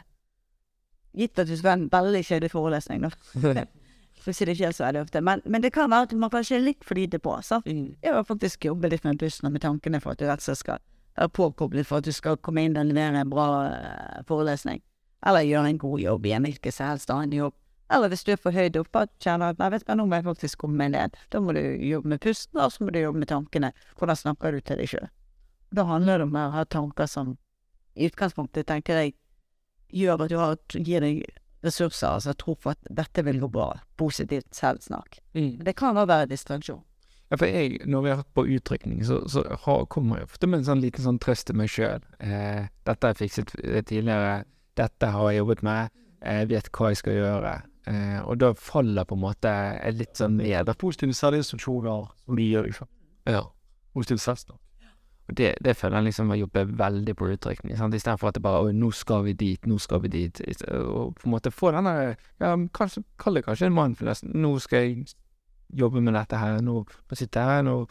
S3: Gitt at du skal ha en veldig kjedelig forelesning, da. For å si det ikke så veldig ofte. Men, men det kan være at man kanskje er litt for lite på. sant? Jeg har faktisk jobbet litt med bussen med tankene for at du rett og slett skal være påkoblet for at du skal komme inn og levere en bra uh, forelesning. Eller gjøre en god jobb i en hvilken som helst annen jobb. Eller hvis du er for høyt oppe og kjenner at nei, vet du nå må jeg faktisk komme meg ned. Da må du jobbe med pusten, og så må du jobbe med tankene. Hvordan snakker du til deg sjøl? Da handler det om å ha tanker som i utgangspunktet, tenker jeg, gjør at du har, gir deg ressurser, altså tro på at dette vil gå bra. Positivt selvsnakk.
S1: Mm.
S3: Det kan også være distraksjon.
S1: Ja, for jeg, når vi har hatt på utrykning, så, så har, kommer jeg ofte med en sånn liten sånn trøst til meg sjøl. Eh, 'Dette har jeg fikset eh, tidligere. Dette har jeg jobbet med. Jeg vet hva jeg skal gjøre.' Eh, og da faller på en måte jeg litt sånn ned. da.
S2: Positive selvinstruksjoner som vi gjør, liksom.
S1: Ja.
S2: Positiv selvsnakk.
S1: Og det, det føler jeg liksom har jobbet veldig på utrykning. sant? Istedenfor at det bare nå skal vi dit, nå skal vi dit'. Og på en måte få denne Ja, kanskje, kall det kanskje en mindfulness. Nå skal jeg jobbe med dette her. Nå må jeg sitte her. Nå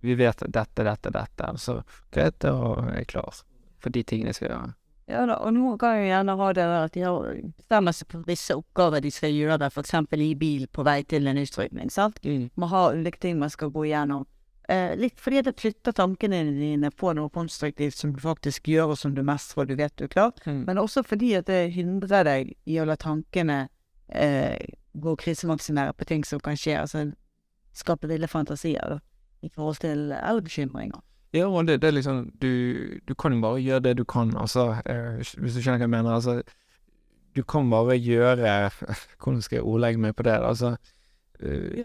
S1: Vi vet dette, dette, dette. Og så greit, da er jeg klar for de tingene jeg skal gjøre.
S3: Ja da, og noen kan jo gjerne ha det der at de har bestemmer seg for visse oppgaver de skal gjøre, eksempel i bil på vei til en utrykning, sant. Man har ulike ting man skal gå igjennom. Eh, litt fordi det flytter tankene dine på noe konstruktivt som du faktisk gjør, og som du mestrer og du vet du er klar.
S1: Mm.
S3: Men også fordi at det hindrer deg i å la tankene eh, gå og krisemaksimere på ting som kan skje. Altså skape ville fantasier da, i forhold til eller bekymringer.
S1: Ja, og det, det er liksom du, du kan jo bare gjøre det du kan, altså. Eh, hvis du skjønner hva jeg mener. Altså, du kan bare gjøre Hvordan skal jeg ordlegge meg på det? Altså eh,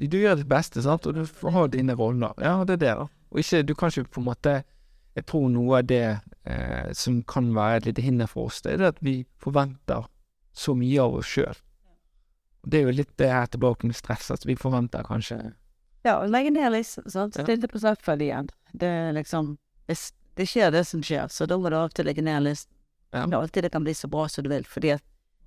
S1: Du gjør ditt beste, sant, og du har dine roller. Ja, det er det, da. Og ikke Du kan ikke på en måte Jeg tror noe av det eh, som kan være et lite hinder for oss, det er det at vi forventer så mye av oss sjøl. Det er jo litt det her tilbake med stress, at vi forventer kanskje
S3: Ja, og legge ned liksom. sant.
S1: på
S3: Stille igjen. Det er liksom hvis Det skjer det som skjer, så da må du alltid legge ned listen.
S1: Ja.
S3: Det er alltid det kan bli så bra som du vil, fordi at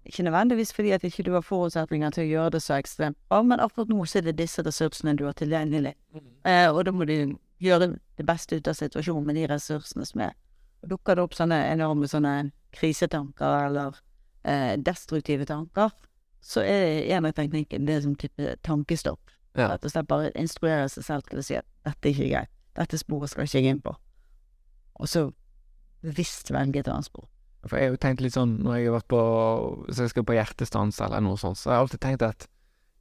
S3: ikke nødvendigvis fordi at ikke du har forutsetninger til å gjøre det så ekstremt bra, men akkurat nå så er det disse ressursene du har tilgjengelig. Eh, og da må du gjøre det beste ut av situasjonen med de ressursene som er. Dukker det opp sånne enorme sånne krisetanker eller eh, destruktive tanker, så er en av teknikken det som type tankestopp.
S1: Ja.
S3: Rett og slett bare instruere seg selv til å si at dette er ikke greit, dette sporet skal ikke jeg inn på. Og så bevisst velge et annet spor.
S1: For jeg har jo tenkt litt sånn når jeg har vært på Hvis jeg skal på hjertestans eller noe sånt, så har jeg alltid tenkt at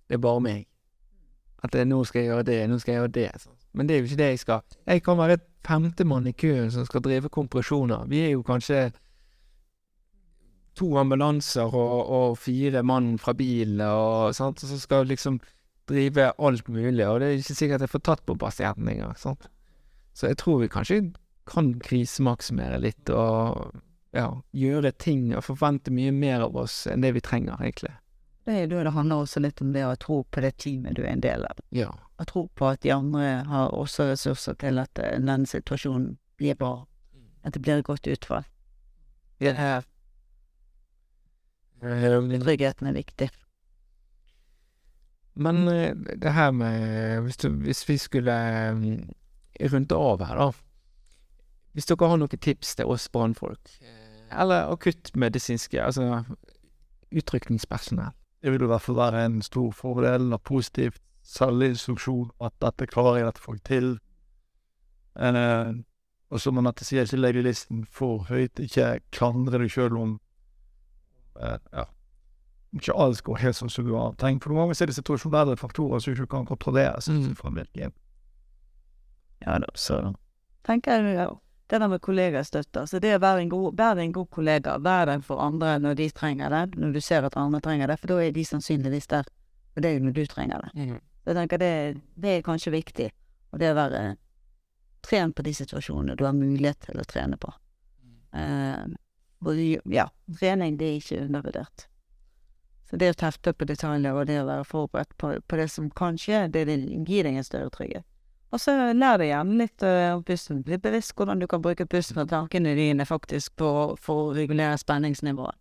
S1: det er bare meg. At det, nå skal jeg gjøre det, nå skal jeg gjøre det. sånn. Men det er jo ikke det jeg skal. Jeg kan være femtemann i køen som skal drive kompresjoner. Vi er jo kanskje to ambulanser og, og fire mann fra bilen, og sant, så skal liksom drive alt mulig, og det er ikke sikkert jeg får tatt på pasienten engang. sant? Så jeg tror vi kanskje kan krisemaksimere litt og ja, gjøre ting og forvente mye mer av oss enn det vi trenger, egentlig.
S3: Det er da det handler også litt om det å tro på det teamet du er en del av.
S1: Ja.
S3: Å tro på at de andre har også ressurser til at denne situasjonen blir bra. At det blir et godt utfall.
S1: Ja.
S3: Tryggheten er viktig.
S1: Men eh, det her med Hvis, du, hvis vi skulle mm, runde av her, da. Hvis dere har noen tips til oss brannfolk, eller akuttmedisinske, altså utrykningspersonell
S2: Det vil i hvert fall være en stor fordel av positiv selvinstruksjon, at dette klarer jeg, dette folk til. Eh, og som man sier, ikke legge listen for høyt, ikke klandre deg sjøl om eh, ja, ikke alt går helt sånn som du har tenkt. For noen ganger så er det situasjonelle faktorer som du ikke kan kontrollere.
S1: Mm.
S3: Ja da, så tenker jeg ja, det der med kollegastøtte. Altså det å være en god, være en god kollega, være den for andre når de trenger det, når du ser at andre trenger det, for da er de sannsynligvis der for jo når du trenger det. Så jeg tenker det, det er kanskje viktig, og det å være trent på de situasjonene du har mulighet til å trene på. Eh, og ja, trening det er ikke undervurdert. Så det å tefte på detaljer og det å være forberedt på, på det som kan skje, det vil gi deg en større trygghet. Og så lær deg igjen litt om om pusten. Bli bevisst hvordan du kan bruke pusten og tankene dine faktisk på, for å regulere spenningsnivået.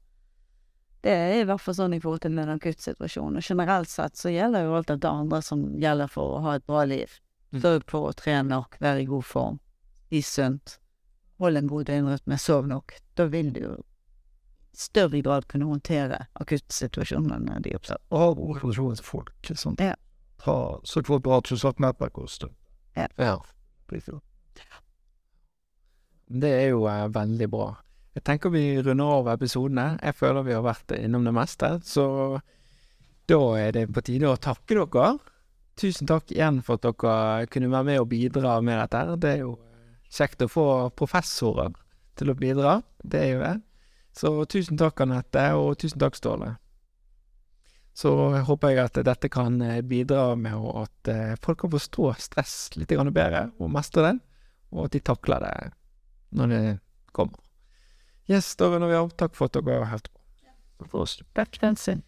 S3: Det er i hvert fall sånn i forhold til en akuttsituasjon. Og generelt sett så gjelder jo alt dette andre som gjelder for å ha et bra liv.
S1: Mm.
S3: Sørg for å trene nok, være i god form, spis sunt, hold en god døgnrytme, sov nok. Da vil du jo større grad kunne håndtere akuttsituasjonene de oppstår.
S2: Av organisasjonens folk. Sånn.
S3: Ja.
S2: Så Sørg for et bra sosialt nettverk hos dem.
S1: Ja. Det er jo eh, veldig bra. Jeg tenker vi runder av episodene. Jeg føler vi har vært innom det meste, så da er det på tide å takke dere. Tusen takk igjen for at dere kunne være med og bidra med dette. Det er jo eh, kjekt å få professorer til å bidra. Det er jo det. Så tusen takk, Anette, og tusen takk, Ståle. Så håper jeg at dette kan eh, bidra med at eh, folk kan forstå stress litt bedre, og mestre det, og at de takler det når det kommer. Yes, da runder vi av. Takk for at dere har hørt på.
S3: Takk, Nancy.